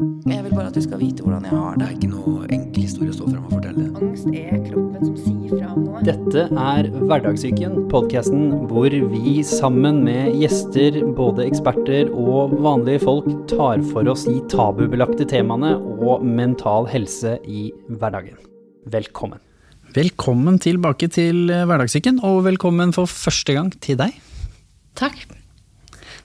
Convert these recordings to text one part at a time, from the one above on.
Jeg vil bare at du skal vite hvordan jeg har Det det. er ikke noe enkel historie å stå frem og fortelle. Angst er kroppen som sier fra om noe. Dette er Hverdagssyken, podkasten hvor vi sammen med gjester, både eksperter og vanlige folk, tar for oss de tabubelagte temaene og mental helse i hverdagen. Velkommen. Velkommen tilbake til Hverdagssyken, og velkommen for første gang til deg. Takk.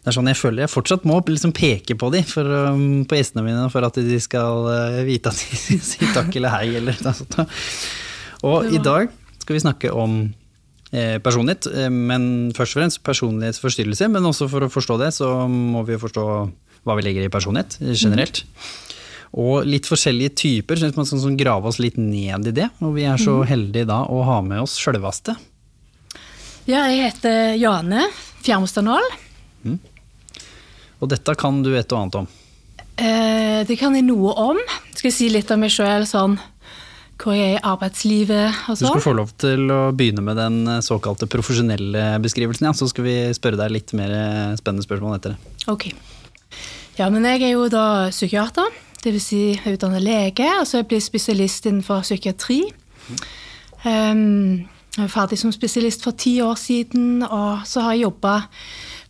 Det er sånn jeg føler jeg fortsatt må liksom peke på de for, um, på gjestene mine for at de skal uh, vite at de sier takk eller hei eller noe sånt. Og i dag skal vi snakke om eh, personlighet, eh, men først og fremst personlighetsforstyrrelse. Men også for å forstå det, så må vi jo forstå hva vi legger i personlighet eh, generelt. Og litt forskjellige typer, så man skal sånn grave oss litt ned i det. Og vi er så heldige da å ha med oss sjølveste. Ja, jeg heter Jane Fjermostadnål. Og dette kan du et og annet om. Eh, det kan jeg noe om. Skal jeg si litt om meg sjøl, sånn hvor jeg er i arbeidslivet og Du skal sånn? få lov til å begynne med den eh, såkalte profesjonelle beskrivelsen, ja. Så skal vi spørre deg litt mer eh, spennende spørsmål etter det. Ok. Ja, men jeg er jo da psykiater, dvs. Si jeg er utdannet lege, og så er jeg blitt spesialist innenfor psykiatri. Um, jeg var ferdig som spesialist for ti år siden, og så har jeg jobba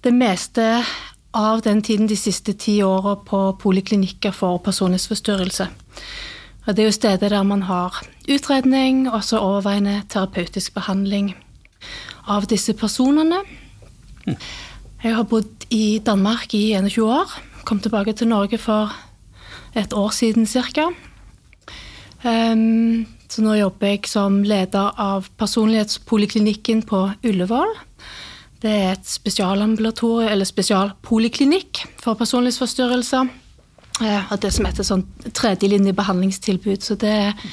det meste av den tiden de siste ti åra på poliklinikker for personlighetsforstyrrelse. Det er jo steder der man har utredning og så overveiende terapeutisk behandling av disse personene. Jeg har bodd i Danmark i 21 år. Kom tilbake til Norge for et år siden ca. så nå jobber jeg som leder av personlighetspoliklinikken på Ullevål. Det er et spesialambulatorium, eller spesialpoliklinikk for personlighetsforstyrrelser. Eh, og det som heter sånn tredjelinjebehandlingstilbud. Så det er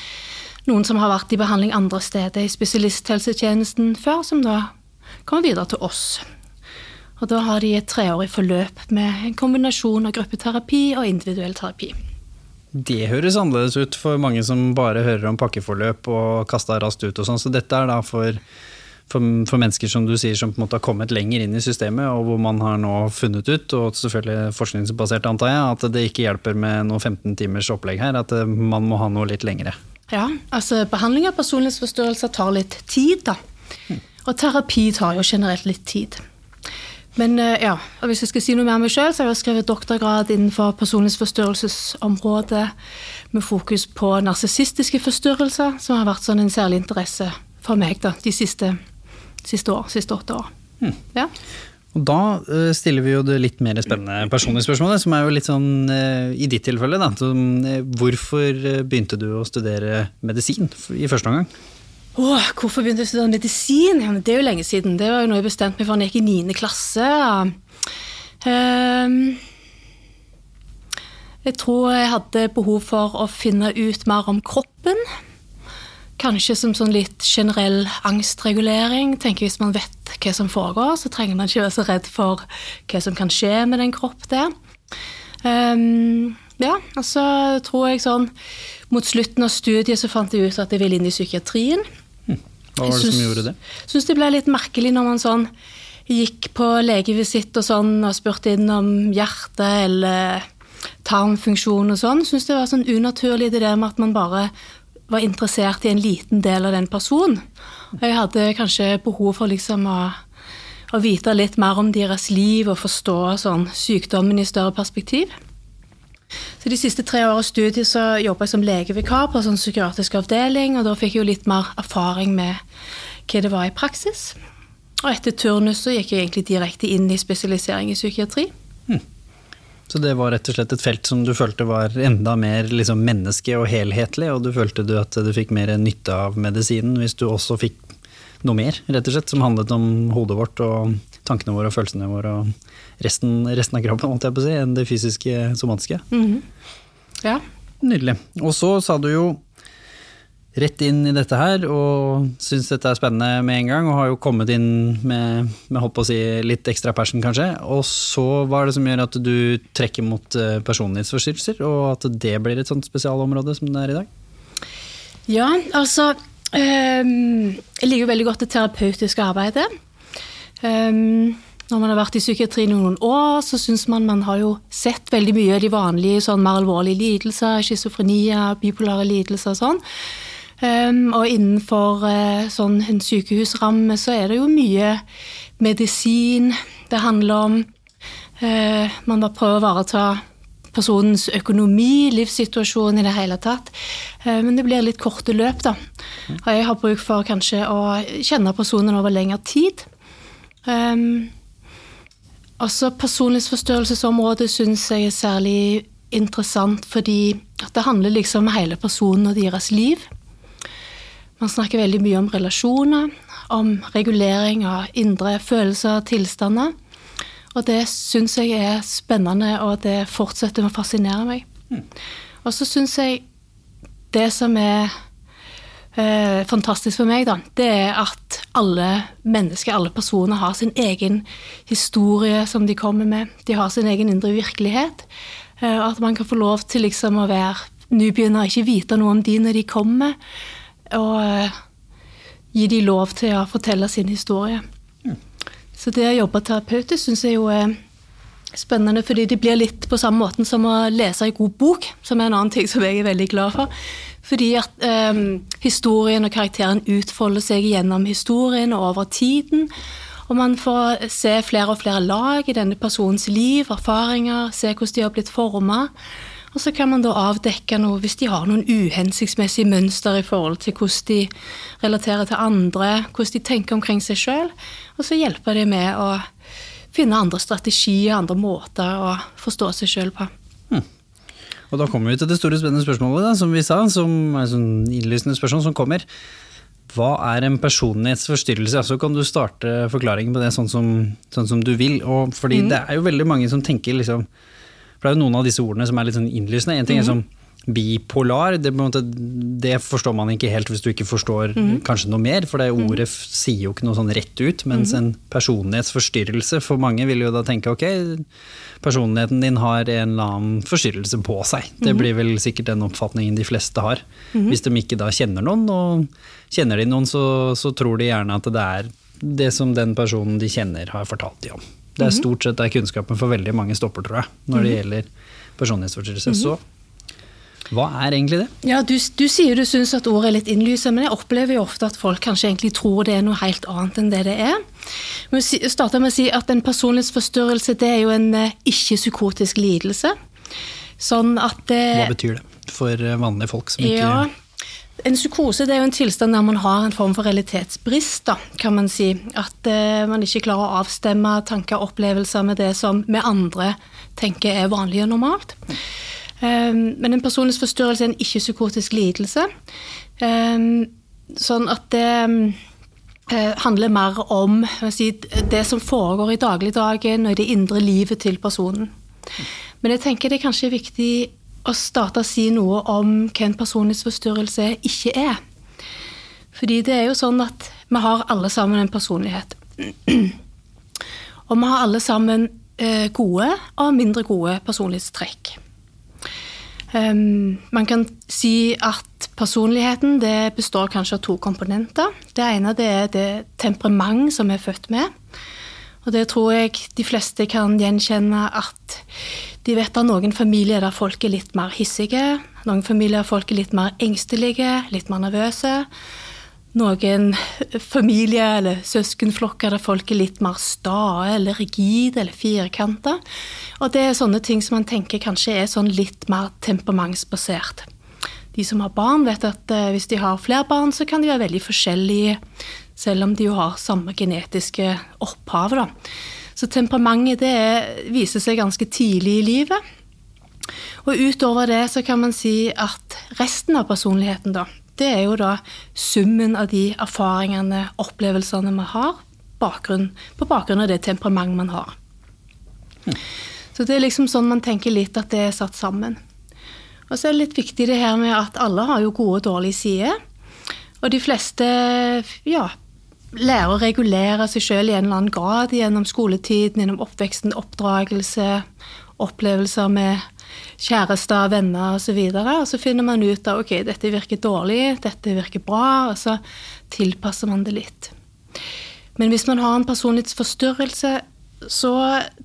noen som har vært i behandling andre steder i spesialisthelsetjenesten før, som da kommer videre til oss. Og da har de et treårig forløp med en kombinasjon av gruppeterapi og individuell terapi. Det høres annerledes ut for mange som bare hører om pakkeforløp og kasta raskt ut og sånn, så dette er da for, for, for mennesker som du sier som på en måte har kommet lenger inn i systemet, og hvor man har nå funnet ut, og selvfølgelig forskningsbasert antar jeg, at det ikke hjelper med noe 15 timers opplegg her, at eh, man må ha noe litt lengre. Ja, altså Behandling av personlighetsforstyrrelser tar litt tid, da. Og terapi tar jo generelt litt tid. Men eh, ja, og hvis jeg skal si noe mer om meg sjøl, så har jeg skrevet doktorgrad innenfor personlighetsforstyrrelsesområdet med fokus på narsissistiske forstyrrelser, som har vært sånn en særlig interesse for meg da, de siste, siste, år, siste åtte år. Ja. Og da uh, stiller vi jo det litt mer spennende personlige spørsmålet, som er jo litt sånn uh, i ditt tilfelle, da. Så, uh, hvorfor begynte du å studere medisin i første omgang? Åh, hvorfor begynte jeg å studere medisin? Ja, det er jo lenge siden. Det var jo noe jeg bestemte meg for da jeg gikk i 9. klasse. Ehm, jeg tror jeg hadde behov for å finne ut mer om kroppen. Kanskje som sånn litt generell angstregulering. Tenker Hvis man vet hva som foregår, så trenger man ikke være så redd for hva som kan skje med den kropp der. Um, ja, og så tror jeg sånn Mot slutten av studiet så fant jeg ut at jeg ville inn i psykiatrien. Hva var det som gjorde det? Syns det ble litt merkelig når man sånn gikk på legevisitt og sånn og spurte inn om hjerte eller tarmfunksjon og sånn. Syns det var sånn unaturlig det der med at man bare var interessert i en liten del av den personen. Og Jeg hadde kanskje behov for liksom å, å vite litt mer om deres liv og forstå sånn sykdommen i større perspektiv. Så De siste tre årene studiet så jobba jeg som legevikar på en sånn psykiatrisk avdeling, og da fikk jeg jo litt mer erfaring med hva det var i praksis. Og etter turnus så gikk jeg egentlig direkte inn i spesialisering i psykiatri. Så det var rett og slett et felt som du følte var enda mer liksom, menneske og helhetlig, og du følte du at du fikk mer nytte av medisinen hvis du også fikk noe mer, rett og slett, som handlet om hodet vårt og tankene våre og følelsene våre og resten, resten av kroppen, måtte jeg på å si, enn det fysiske, somatiske. Ja. Nydelig. Og så sa du jo rett inn i dette her og syns dette er spennende med en gang, og har jo kommet inn med, med på å si, litt ekstra passion, kanskje. Og så hva er det som gjør at du trekker mot eh, personlighetsforstyrrelser, og at det blir et sånt spesialområde som det er i dag? Ja, altså ehm, Jeg liker jo veldig godt det terapeutiske arbeidet. Um, når man har vært i psykiatri noen år, så syns man man har jo sett veldig mye av de vanlige sånn mer alvorlige lidelser, schizofrenia, bipolare lidelser og sånn. Um, og innenfor uh, sånn en sykehusramme så er det jo mye medisin det handler om. Uh, man må prøve å ivareta personens økonomi, livssituasjon i det hele tatt. Uh, men det blir litt korte løp, da. Og jeg har bruk for kanskje å kjenne personen over lengre tid. Um, også personlighetsforstørrelsesområdet syns jeg er særlig interessant fordi det handler liksom om hele personen og deres liv. Man snakker veldig mye om relasjoner, om regulering av indre følelser og tilstander. Og det syns jeg er spennende, og det fortsetter å fascinere meg. Og så syns jeg det som er eh, fantastisk for meg, da, det er at alle mennesker, alle personer, har sin egen historie som de kommer med. De har sin egen indre virkelighet. Eh, at man kan få lov til liksom å være nybegynner, ikke vite noe om de når de kommer. Og eh, gi de lov til å fortelle sin historie. Så det å jobbe terapeutisk syns jeg jo er spennende, fordi det blir litt på samme måten som å lese en god bok, som er en annen ting som jeg er veldig glad for. Fordi at eh, historien og karakteren utfolder seg gjennom historien og over tiden. Og man får se flere og flere lag i denne personens liv, erfaringer, se hvordan de har blitt forma. Og så kan man da avdekke noe hvis de har noen uhensiktsmessige mønster i forhold til hvordan de relaterer til andre, hvordan de tenker omkring seg sjøl. Og så hjelper det med å finne andre strategier, andre måter å forstå seg sjøl på. Og da kommer vi til det store spennende spørsmålet, da, som vi sa, som er sånn innlysende spørsmål som kommer. Hva er en personlighetsforstyrrelse? Så kan du starte forklaringen på det sånn som, sånn som du vil. Og fordi Mm. det er jo veldig mange som tenker liksom For det er jo noen av disse ordene som er litt sånn innlysende. En ting er Mm. som bipolar, det, måte, det forstår man ikke helt hvis du ikke forstår Mm. kanskje noe mer, for det ordet f- sier jo ikke noe sånn rett ut. Mens Mm. en personlighetsforstyrrelse, for mange vil jo da tenke ok, personligheten din har en eller annen forstyrrelse på seg. Mhm. Det blir vel sikkert den oppfatningen de fleste har. Hvis de ikke da kjenner noen, og kjenner de noen, så, så tror de gjerne at det er det som den personen de kjenner har fortalt de om. Det er Mhm. stort sett der kunnskapen for veldig mange stopper, tror jeg, når det gjelder personlighetsforstyrrelse. Mhm. Så hva er egentlig det? Ja, du, du sier du syns at ordet er litt innlysende, men jeg opplever jo ofte at folk kanskje egentlig tror det er noe helt annet enn det det er. Jeg starter med å si at En personlighetsforstyrrelse det er jo en eh, ikke-psykotisk lidelse. Sånn at det Hva betyr det for eh, vanlige folk som ikke Ja, en psykose det er jo en tilstand der man har en form for realitetsbrist, da, kan man si. At eh, man ikke klarer å avstemme tanker og opplevelser med det som vi andre tenker er vanlig og normalt. Eh, men en personlighetsforstyrrelse er en ikke-psykotisk lidelse. Eh, sånn at det eh, handler mer om si, det som foregår i dagligdagen og i det indre livet til personen. Men jeg tenker det er kanskje viktig å starte å si noe om hva en personlighetsforstyrrelse ikke er. Fordi det er jo sånn at vi har alle sammen en personlighet. Og vi har alle sammen eh, gode og mindre gode personlighetstrekk. Um, man kan si at personligheten det består kanskje av to komponenter. Det ene det er det temperament som vi er født med. Og det tror jeg de fleste kan gjenkjenne at de vet at noen familier der folk er litt mer hissige, noen familier der folk er litt mer engstelige, litt mer nervøse. Noen familier eller søskenflokker der folk er litt mer stae eller rigide eller firkanta. Og det er sånne ting som man tenker kanskje er sånn litt mer temperamentsbasert. De som har barn, vet at eh, hvis de har flere barn, så kan de være veldig forskjellige, selv om de jo har samme genetiske opphav. Da. Så temperamentet det er- viser seg ganske tidlig i livet. Og utover det så kan man si at resten av personligheten, da, det er jo da summen av de erfaringene, opplevelsene man har, bakgrunn, på bakgrunn av det temperament man har. Så det er liksom sånn man tenker litt at det er satt sammen. Og så er det litt viktig det her med at alle har jo gode og dårlige sider. Og de fleste ja, lærer å regulere seg sjøl i en eller annen grad gjennom skoletiden, gjennom oppveksten, oppdragelse, opplevelser med kjærester, venner osv. Og, så og så finner man ut av ok, dette virker dårlig, dette virker bra, og så tilpasser man det litt. Men hvis man har en personlighetsforstyrrelse, så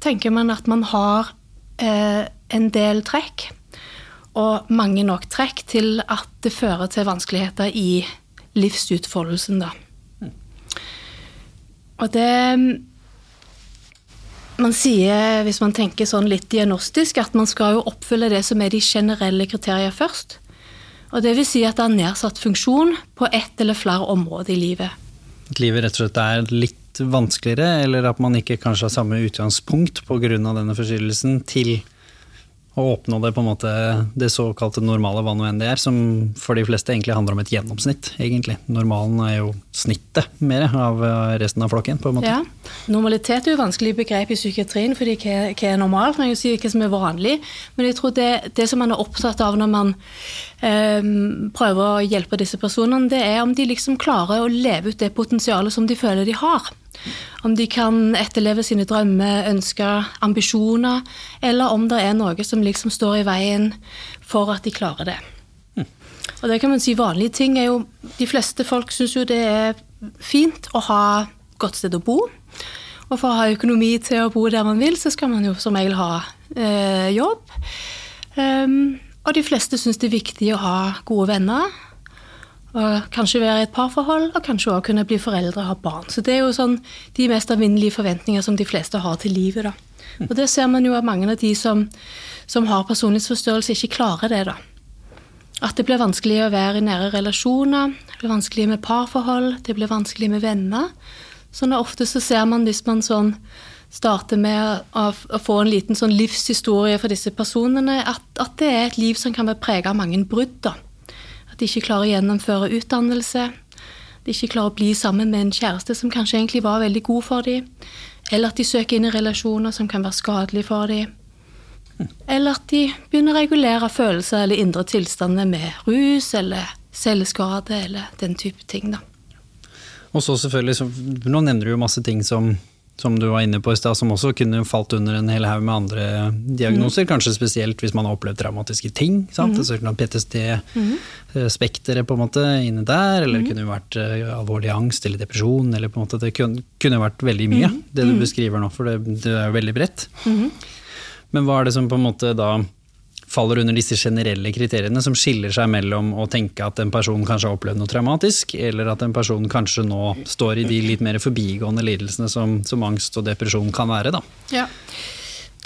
tenker man at man har eh, en del trekk, og mange nok trekk til at det fører til vanskeligheter i livsutfoldelsen, da. Og det Man sier, hvis man tenker sånn litt diagnostisk, at man skal jo oppfylle det som er de generelle kriterier først. Og det vil si at det er nedsatt funksjon på ett eller flere områder i livet. At livet rett og slett er litt vanskeligere, eller at man ikke kanskje har samme utgangspunkt pga. denne forstyrrelsen til å oppnå det på en måte det såkalte normale, hva nå enn det er, som for de fleste egentlig handler om et gjennomsnitt, egentlig. Normalen er jo snittet mer av resten av flokken, på en måte. Ja. Normalitet er jo vanskelig begrep i psykiatrien, fordi hva, hva er normalt? Man kan jo si hva som er vanlig. Men jeg tror det, det som man er opptatt av når man eh, prøver å hjelpe disse personene, det er om de liksom klarer å leve ut det potensialet som de føler de har. Om de kan etterleve sine drømmer, ønsker, ambisjoner, eller om det er noe som liksom står i veien for at de klarer det. Og det kan man si Vanlige ting er jo De fleste folk syns jo det er fint å ha godt sted å bo. Og for å ha økonomi til å bo der man vil, så skal man jo som regel ha eh, jobb. Um, og de fleste syns det er viktig å ha gode venner. Og kanskje være i et parforhold, og kanskje også kunne bli foreldre og ha barn. Så det er jo sånn de mest alminnelige forventninger som de fleste har til livet. da. Og det ser man jo at mange av de som, som har personlighetsforstørrelse, ikke klarer det. da. At det blir vanskelig å være i nære relasjoner, det blir vanskelig med parforhold, det blir vanskelig med venner. Sånn at ofte så ser man hvis man sånn starter med å, å få en liten sånn livshistorie for disse personene, at, at, det er et liv som kan være preget av mange brudd. da. De ikke klarer å gjennomføre utdannelse. De ikke klarer å bli sammen med en kjæreste som kanskje egentlig var veldig god for dem. Eller at de søker inn i relasjoner som kan være skadelige for dem. Eller at de begynner å regulere følelser eller indre tilstander med rus eller selvskade eller den type ting. da. Og så selvfølgelig, Nå nevner du jo masse ting som som du var inne på i stad, som også kunne falt under en hel haug med andre diagnoser. Mm. Kanskje spesielt hvis man har opplevd traumatiske ting. sant? Mm. Altså PTSD-spekteret mm. på en måte inne der, eller mm. kunne vært uh, alvorlig angst eller depresjon. eller på en måte Det kunne, vært veldig mye, mm. det du mm. beskriver nå, for det, det er jo veldig bredt. Men hva er det som på en måte da faller under disse generelle kriteriene som skiller seg mellom å tenke at en person kanskje har opplevd noe traumatisk, eller at en person kanskje nå står i de litt mer forbigående lidelsene som, som angst og depresjon kan være. Da. Ja.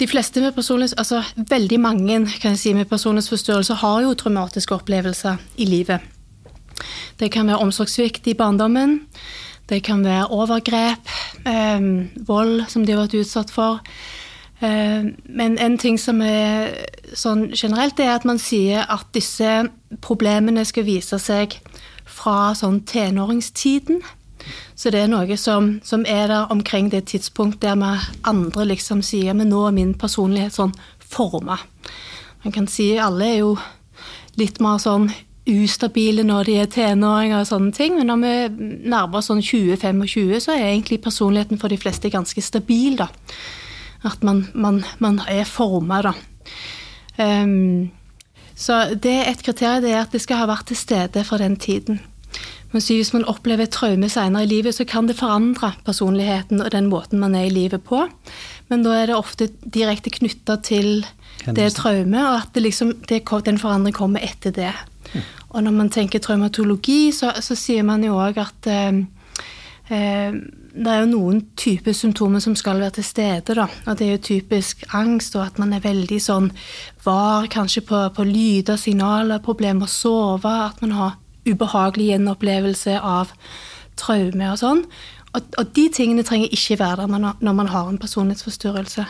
De fleste med personlighets, altså Veldig mange kan jeg si, med personlighetsforstyrrelse har jo traumatiske opplevelser i livet. Det kan være omsorgssvikt i barndommen. Det kan være overgrep, eh, vold som de har vært utsatt for. Eh, men en ting som er sånn generelt, er at man sier at disse problemene skal vise seg fra sånn tenåringstiden. Så det er noe som, som er der omkring det tidspunkt der vi andre liksom sier men nå er min personlighet sånn forma. Man kan si alle er jo litt mer sånn ustabile når de er tenåringer og sånne ting, men når vi nærmer oss sånn 20-25, så er egentlig personligheten for de fleste ganske stabil, da. At man, man, man er forma, da. Um, så det et kriterium det er at det skal ha vært til stede fra den tiden. Men hvis man opplever et traume senere i livet, så kan det forandre personligheten og den måten man er i livet på. Men da er det ofte direkte knytta til det traumet, og at liksom, det, den forandringen kommer etter det. Mm. Og når man tenker traumatologi, så, så sier man jo òg at eh, eh, det er jo noen typer symptomer som skal være til stede. da, og Det er jo typisk angst, og at man er veldig sånn var kanskje på, på lyder, signaler, problemer med å sove. At man har ubehagelig gjenopplevelse av traume og sånn. Og, og, de tingene trenger ikke være der når man har en personlighetsforstyrrelse.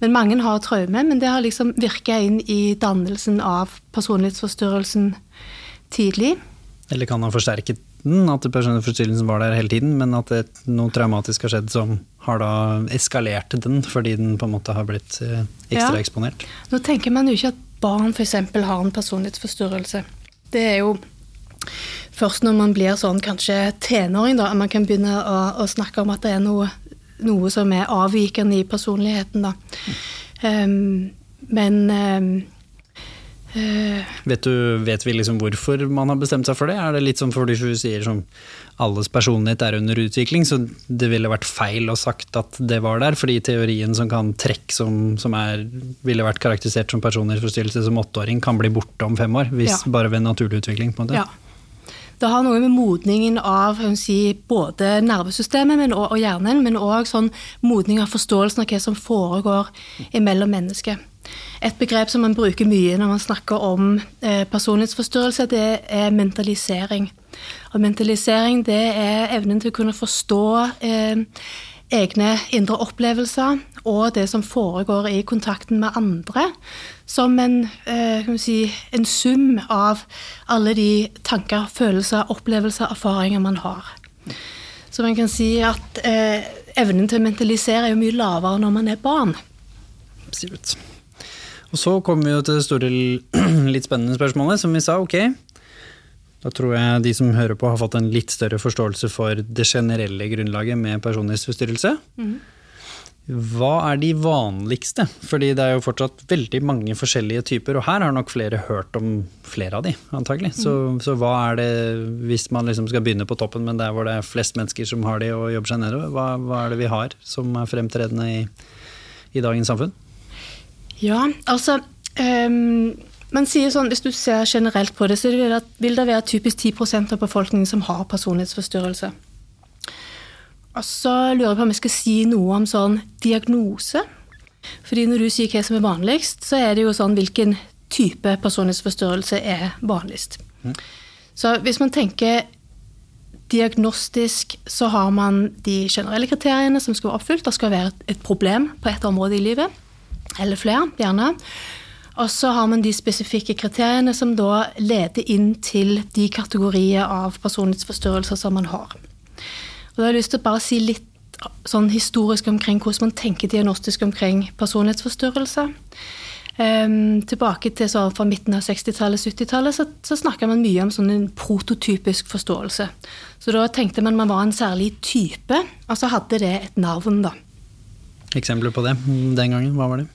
Men mange har traume, men det har liksom virka inn i dannelsen av personlighetsforstyrrelsen tidlig. Eller kan ha forsterket den, at personlighetsforstyrrelsen var der hele tiden, men at det, noe traumatisk har skjedd som har da eskalert den, fordi den på en måte har blitt eh, ekstra ja. eksponert. Nå tenker man jo ikke at barn f.eks. har en personlighetsforstyrrelse. Det er jo først når man blir sånn kanskje tenåring, da, at man kan begynne å, å, snakke om at det er noe, noe som er avvikende i personligheten. Da. Um, men um, Vet, du, vet vi liksom hvorfor man har bestemt seg for det? Er det litt som fordi du sier som alles personlighet er under utvikling, så det ville vært feil å sagt at det var der, fordi teorien som kan trekk som, som er, ville vært karakterisert som personlighetsforstyrrelse som åtteåring, kan bli borte om fem år, hvis Ja. bare ved naturlig utvikling. på en måte. Ja. Det har noe med modningen av si, både nervesystemet men, og, og hjernen, men òg sånn modning av forståelsen av hva som foregår mellom mennesker. Et begrep som man bruker mye når man snakker om eh, personlighetsforstyrrelse, det er mentalisering. Og mentalisering det er evnen til å kunne forstå eh, egne indre opplevelser og det som foregår i kontakten med andre, som en, eh, si, en sum av alle de tanker, følelser, opplevelser, erfaringer man har. Så man kan si at eh, evnen til å mentalisere er jo mye lavere når man er barn. Absolutt. Og så kommer vi jo til det store, litt spennende spørsmålet, som vi sa, ok. Da tror jeg de som hører på har fått en litt større forståelse for det generelle grunnlaget med personlighetsforstyrrelse. Hva er de vanligste? Fordi det er jo fortsatt veldig mange forskjellige typer, og her har nok flere hørt om flere av de, antagelig. Så, så hva er det, hvis man liksom skal begynne på toppen, men der hvor det er flest mennesker som har de og jobber seg nedover, hva, hva er det vi har som er fremtredende i, i dagens samfunn? Ja, altså um, Man sier sånn, Hvis du ser generelt på det, så vil det, vil det være typisk 10% av befolkningen som har personlighetsforstyrrelse. Og så lurer jeg på om jeg skal si noe om sånn diagnose. Fordi når du sier hva som er vanligst, så er det jo sånn hvilken type personlighetsforstyrrelse er vanligst. Så hvis man tenker diagnostisk, så har man de generelle kriteriene som skal være oppfylt. Det skal være et- et problem på et område i livet, eller flere, gjerne. Og så har man de spesifikke kriteriene som da leder inn til de kategorier av personlighetsforstyrrelser som man har. Og da har jeg lyst til å bare si litt sånn historisk omkring hvordan man tenker diagnostisk omkring personlighetsforstyrrelse. Um, tilbake til så fra midten av 60-tallet, 70-tallet, så, så snakka man mye om sånn en prototypisk forståelse. Så da tenkte man man var en særlig type, og så hadde det et navn, da. Eksempler på det den gangen, hva var det?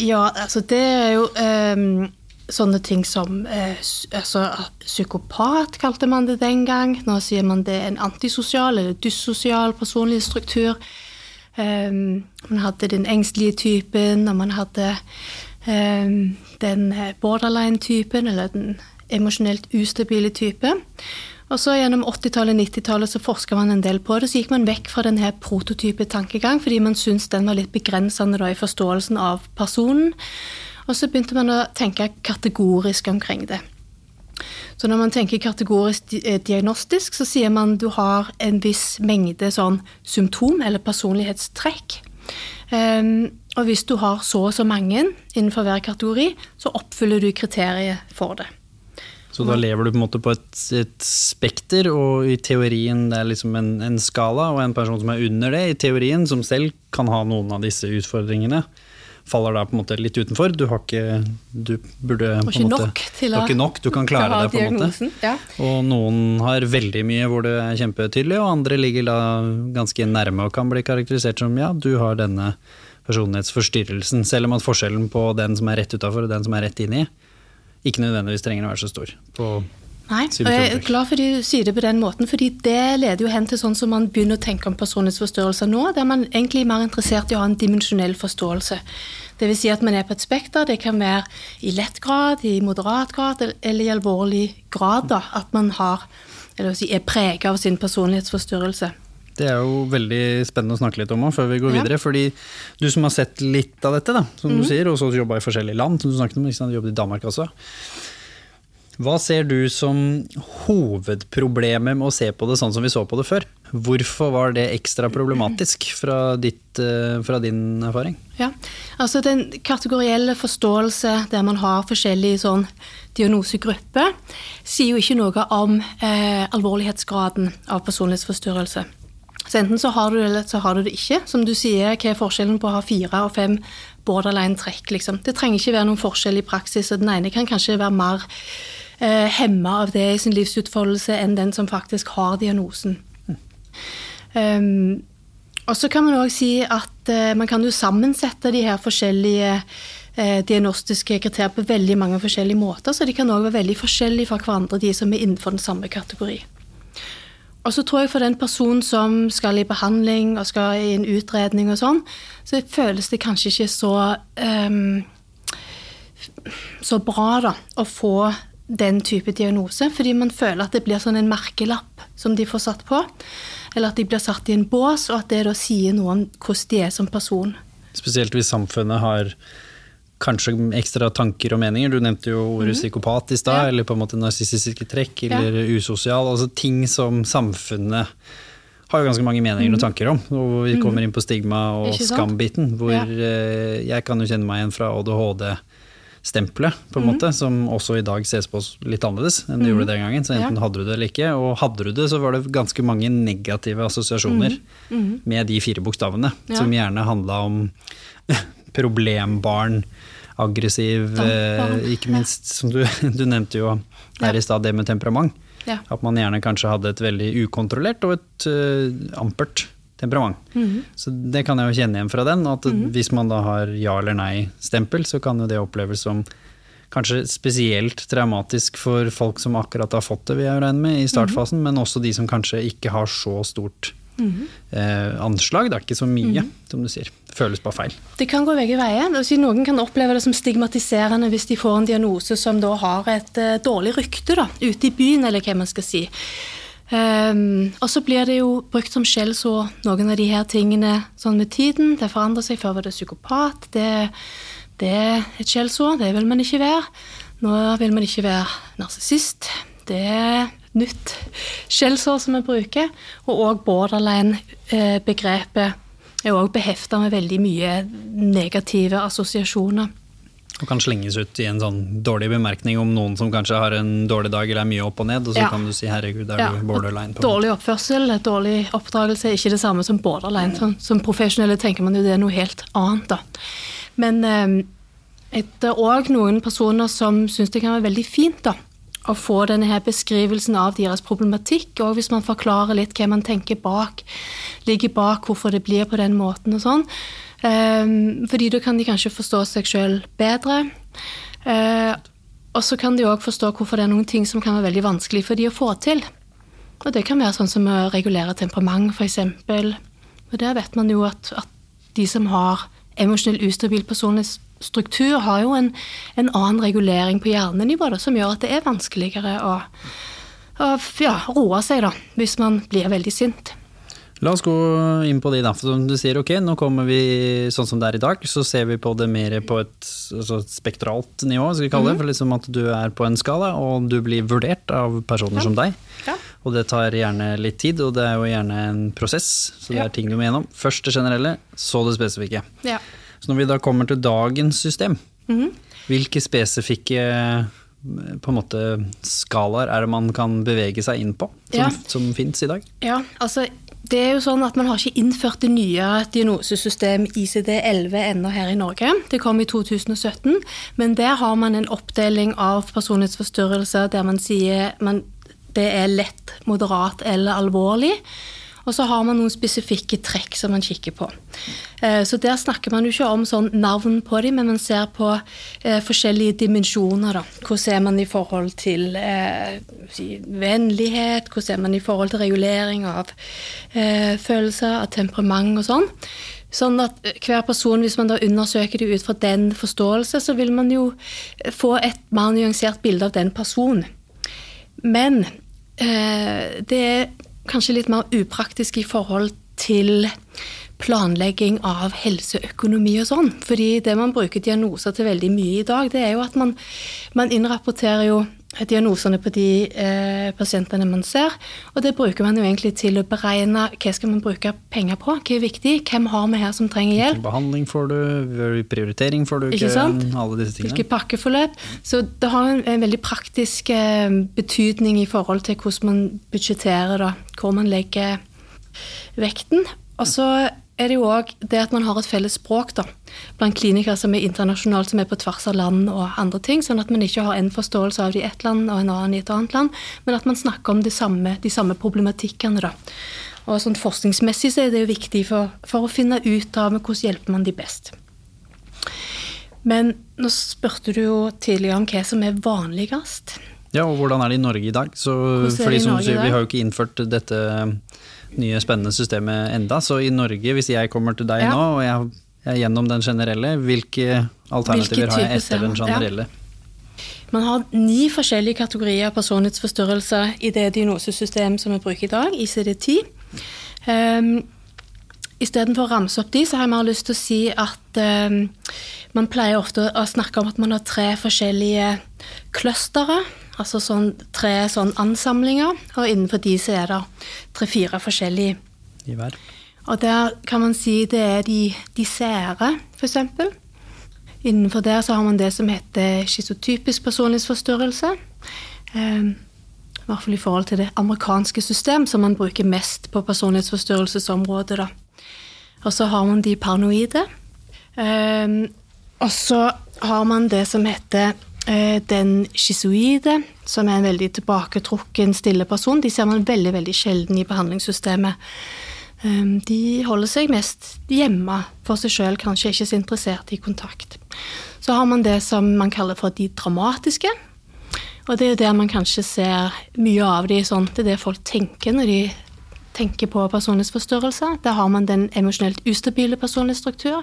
Ja, altså det er jo um, sånne ting som uh, altså, Psykopat kalte man det den gang. Nå sier man det er en antisosial eller dyssosial personlighetsstruktur. Um, man hadde den engstelige typen, og man hadde um, den eh, borderline-typen, eller den emosjonelt ustabile type. Og så Gjennom 80-tallet og 90-tallet så forska man en del på det. Så gikk man vekk fra denne prototype-tankegang, fordi man syntes den var litt begrensende da, i forståelsen av personen. Og så begynte man å tenke kategorisk omkring det. Så når man tenker kategorisk eh, diagnostisk, så sier man du har en viss mengde sånn symptom eller personlighetstrekk. Um, og hvis du har så og så mange innenfor hver kategori, så oppfyller du kriteriet for det. Så da lever du på en måte på et, et spekter, og i teorien det er liksom en, en skala, og en person som er under det, i teorien, som selv kan ha noen av disse utfordringene, faller da på en måte litt utenfor. Du har ikke Du burde på en måte nok til Du har å- ikke nok, du kan klare deg, på en måte. Ja. Og noen har veldig mye hvor det er kjempetydelig, og andre ligger da ganske nærme og kan bli karakterisert som ja, du har denne personlighetsforstyrrelsen, selv om at forskjellen på den som er rett utafor og den som er rett inni, ikke nødvendigvis trenger å være så stor. På Nei, og jeg er glad for de sier det på den måten, fordi det leder jo hen til sånn som man begynner å tenke om personlighetsforstyrrelser nå, der man egentlig er mer interessert i å ha en dimensjonell forståelse. Det vil si at man er på et spekter, det kan være i lett grad, i moderat grad eller i alvorlig grad, da, at man har, eller si, er preget av sin personlighetsforstyrrelse. Det er jo veldig spennende å snakke litt om før vi går Ja. videre. fordi du som har sett litt av dette, da, som mm. du sier, og så jobba i forskjellige land, som du snakket om, liksom, du jobbet i Danmark også. Hva ser du som hovedproblemet med å se på det sånn som vi så på det før? Hvorfor var det ekstra problematisk fra, ditt, eh, fra din erfaring? Ja, altså Den kategorielle forståelse der man har forskjellige sånn diagnosegrupper, sier jo ikke noe om eh, alvorlighetsgraden av personlighetsforstyrrelse. Så enten så har du det, eller så har du det ikke. Som du sier, hva er forskjellen på å ha fire og fem borderline-trekk? Liksom? Det trenger ikke være noen forskjell i praksis, og den ene kan kanskje være mer eh, hemma av det i sin livsutfoldelse enn den som faktisk har diagnosen. Um, og så kan man òg si at eh, man kan jo sammensette de her forskjellige eh, diagnostiske kriterier på veldig mange forskjellige måter, så de kan òg være veldig forskjellige fra hverandre, de som er innenfor den samme kategori. Og så tror jeg for den personen som skal i behandling og skal i en utredning og sånn, så føles det kanskje ikke så um, så bra da, å få den type diagnose, fordi man føler at det blir sånn en merkelapp som de får satt på. Eller at de blir satt i en bås, og at det da sier noe om hvordan de er som person. Spesielt hvis samfunnet har kanskje ekstra tanker og meninger. Du nevnte jo ordet mm. psykopat i stad, ja. eller på en måte narsissistiske trekk, eller ja. usosial. Altså ting som samfunnet har jo ganske mange meninger mm. og tanker om. Og vi mhm. kommer inn på stigma og skambiten, hvor ja. Eh, jeg kan jo kjenne meg igjen fra ADHD stempelet, på en mm. måte, som også i dag ses på litt annerledes enn det mm. gjorde den gangen. Så enten hadde du det eller ikke. Og hadde du det, så var det ganske mange negative assosiasjoner med de fire bokstavene, som gjerne handla om problembarn, aggressiv eh, Ikke minst, som du, du nevnte jo her i stad, det med temperament. At man gjerne kanskje hadde et veldig ukontrollert og et uh, ampert temperament. Mm. Så det kan jeg jo kjenne igjen fra den. At mm. hvis man da har ja eller nei-stempel, så kan jo det oppleves som kanskje spesielt traumatisk for folk som akkurat har fått det, vil jeg regne med, i startfasen, mm. men også de som kanskje ikke har så stort eh, anslag. Det er ikke så mye, som du sier. Det føles bare feil. Det kan gå begge veier. Noen kan oppleve det som stigmatiserende hvis de får en diagnose som da har et uh, dårlig rykte da, ute i byen, eller hva man skal si. Um, og så blir det jo brukt som skjellsord, noen av de her tingene sånn med tiden. Det forandrer seg. Før var det psykopat. Det, det er et skjellsord. Det vil man ikke være. Nå vil man ikke være narsissist. Det nytt skjellsord som vi bruker. Og òg borderline-begrepet eh, er òg behefta med veldig mye negative assosiasjoner. Og kan slenges ut i en sånn dårlig bemerkning om noen som kanskje har en dårlig dag eller er mye opp og ned, og så ja. kan du si 'herregud, er ja. du borderline'? På dårlig oppførsel, dårlig oppdragelse er ikke det samme som borderline. Som, som profesjonelle tenker man jo det er noe helt annet, da. Men eh, det er òg noen personer som syns det kan være veldig fint da, å få denne her beskrivelsen av deres problematikk, og hvis man forklarer litt hva man tenker bak, ligger bak hvorfor det blir på den måten og sånn. Um, fordi da kan de kanskje forstå seg sjøl bedre. Uh, og så kan de òg forstå hvorfor det er noen ting som kan være veldig vanskelig for de å få til. Og det kan være sånn som å regulere temperament, f.eks. Og der vet man jo at, at de som har emosjonell ustabil personlig struktur, har jo en, en annen regulering på hjernenivå da, som gjør at det er vanskeligere å, å ja, roe seg da, hvis man blir veldig sint. La oss gå inn på de, da. For som du sier, ok, nå kommer vi sånn som det er i dag, så ser vi på det mer på et altså, spektralt nivå, skal vi kalle det. -hmm. For liksom at du er på en skala, og du blir vurdert av personer ja. som deg. Ja. Og det tar gjerne litt tid, og det er jo gjerne en prosess, så det ja. er ting du må gjennom. Først det generelle, så det spesifikke. Så når vi da kommer til dagens system, mm -hmm. hvilke spesifikke på en måte skalaer er det man kan bevege seg inn på, som, ja. som fins i dag? Ja, altså det er jo sånn at Man har ikke innført det nye diagnosesystemet ICD-11 ennå her i Norge. Det kom i 2017, men der har man en oppdeling av personlighetsforstyrrelser der man sier man, det er lett, moderat eller alvorlig. Og så har man noen spesifikke trekk som man kikker på. Eh, så der snakker man jo ikke om sånn navn på dem, men man ser på eh, forskjellige dimensjoner. Da. Hvordan er man i forhold til eh, vennlighet, hvordan er man i forhold til regulering av følelser, av temperament og sånn. Sånn at hver person, hvis man da undersøker det ut fra den forståelse, så vil man jo få et mer nyansert bilde av den personen. Men eh, det er kanskje litt mer upraktisk i forhold til planlegging av helseøkonomi og sånn. Fordi det man bruker diagnoser til veldig mye i dag, det er jo at man, man innrapporterer jo diagnosene på de eh, pasientene man ser. Og det bruker man jo egentlig til å beregne hva skal man bruke penger på, hva er viktig, hvem har vi her som trenger hjelp. Hvilken behandling får du, prioritering får du, ikke, ikke alle disse tingene. Hvilke pakkeforløp. Så det har en, en veldig praktisk eh, betydning i forhold til hvordan man budsjetterer, da, hvor man legger vekten. Og så er det jo òg det at man har et felles språk da, blant klinikere som er internasjonalt, som er på tvers av land og andre ting, sånn at man ikke har en forståelse av det i ett land og en annen i et annet land, men at man snakker om samme, de samme problematikkene. da. Og sånn Forskningsmessig så er det jo viktig for, for å finne ut av hvordan hjelper man de best. Men nå spurte du jo tidligere om hva som er vanligst. Ja, og hvordan er det i Norge i dag? Så, fordi i som sier? Vi har jo ikke innført dette nye spennende systemet enda, så i Norge, hvis jeg kommer til deg Ja. nå og jeg jeg gjennom den generelle, hvilke alternativer har jeg etter den generelle? Ja. Man har ni forskjellige kategorier av personlighetsforstyrrelser i det diagnosesystemet som vi bruker i dag, ICD-10. Um, Istedenfor å ramse opp de, så har jeg mer lyst til å si at um, man pleier ofte å snakke om at man har tre forskjellige clustere, altså sånn, tre sånn ansamlinger, og innenfor de så er det tre-fire forskjellige I hver. og der kan man si det er de, de sære, f.eks. Innenfor der så har man det som heter schizotypisk personlighetsforstyrrelse. Um, I hvert fall i forhold til det amerikanske system, som man bruker mest på personlighetsforstyrrelsesområdet. Da. Og så har man de paranoide. Um, og så har man det som heter den schizoide, som er en veldig tilbaketrukken, stille person. De ser man veldig, veldig sjelden i behandlingssystemet. Um, De holder seg mest hjemme for seg sjøl, kanskje ikke så interessert i kontakt. Så har man det som man kaller for de dramatiske. Og det er jo der man kanskje ser mye av de sånn, det er det folk tenker når de tenker på personlighetsforstyrrelser. Der har man den emosjonelt ustabile personlighetsstruktur.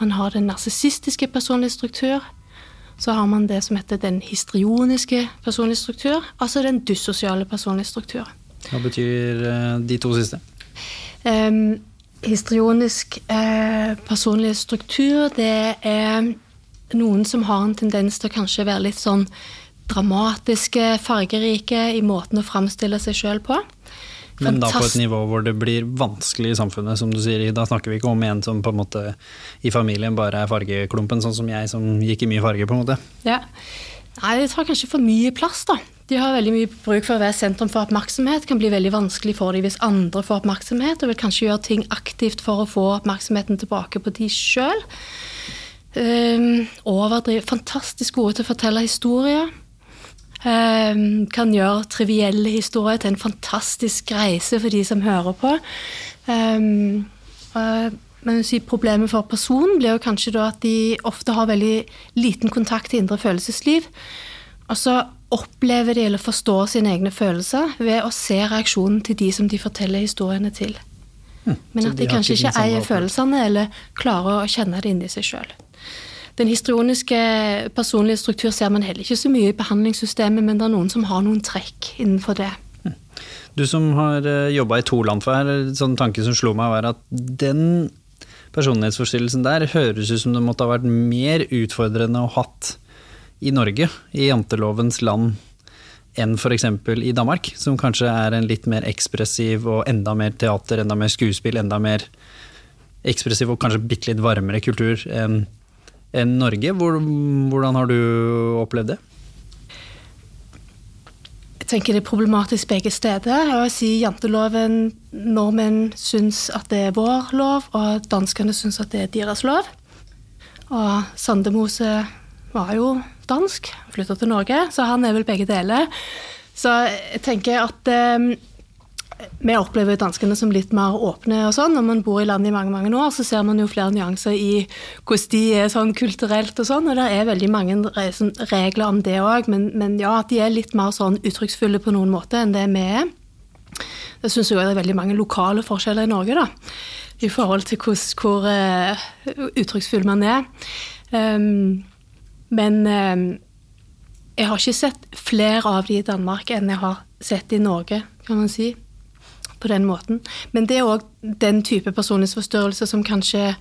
Man har den narsissistiske personlighetsstruktur. Så har man det som heter den histrioniske personlige struktur, altså den dyssosiale personlighetsstruktur. Hva betyr eh, de to siste? Um, histrionisk eh, personlighetsstruktur, det er noen som har en tendens til å kanskje være litt sånn dramatiske, fargerike i måten å framstille seg sjøl på. Men da på et nivå hvor det blir vanskelig i samfunnet, som du sier. Da snakker vi ikke om en som på en måte i familien bare er fargeklumpen, sånn som jeg som gikk i mye farge, på en måte. Ja. Nei, det tar kanskje for mye plass, da. De har veldig mye bruk for å være sentrum for oppmerksomhet. kan bli veldig vanskelig for dem hvis andre får oppmerksomhet, og vil kanskje gjøre ting aktivt for å få oppmerksomheten tilbake på de sjøl. Um, overdrive. Fantastisk gode til å fortelle historier. Um, kan gjøre trivielle historier til en fantastisk reise for de som hører på. Uh, men problemet for personen blir jo kanskje da at de ofte har veldig liten kontakt til indre følelsesliv. Og så opplever de eller forstår sine egne følelser ved å se reaksjonen til de som de forteller historiene til. Men at de kanskje ikke eier følelsene eller klarer å kjenne det inni seg sjøl. Den histrioniske personlige struktur ser man heller ikke så mye i behandlingssystemet, men det er noen som har noen trekk innenfor det. Du som har jobba i to land før, sånn tanke som slo meg, var at den personlighetsforstyrrelsen der høres ut som det måtte ha vært mer utfordrende å hatt i Norge, i jantelovens land, enn f.eks. i Danmark, som kanskje er en litt mer ekspressiv og enda mer teater, enda mer skuespill, enda mer ekspressiv og kanskje bitte litt varmere kultur enn enn Norge. Hvor, hvordan har du opplevd det? Jeg tenker det er problematisk begge steder. Jeg vil si Janteloven Nordmenn syns at det er vår lov, og danskene syns at det er deres lov. Og Sandemose var jo dansk, flytta til Norge, så han er vel begge deler. Så jeg tenker at eh, vi opplever danskene som litt mer åpne og sånn. Når man bor i landet i mange mange år, så ser man jo flere nyanser i hvordan de er sånn kulturelt og sånn. Og det er veldig mange sånn regler om det òg, men, men ja, at de er litt mer sånn uttrykksfulle på noen måte enn det vi er. Det syns jeg det er veldig mange lokale forskjeller i Norge, da. I forhold til hvor, hvor uh, uttrykksfull man er. Um, men um, jeg har ikke sett flere av de i Danmark enn jeg har sett i Norge, kan man si. På den måten. Men det er òg den type personlighetsforstyrrelse som kanskje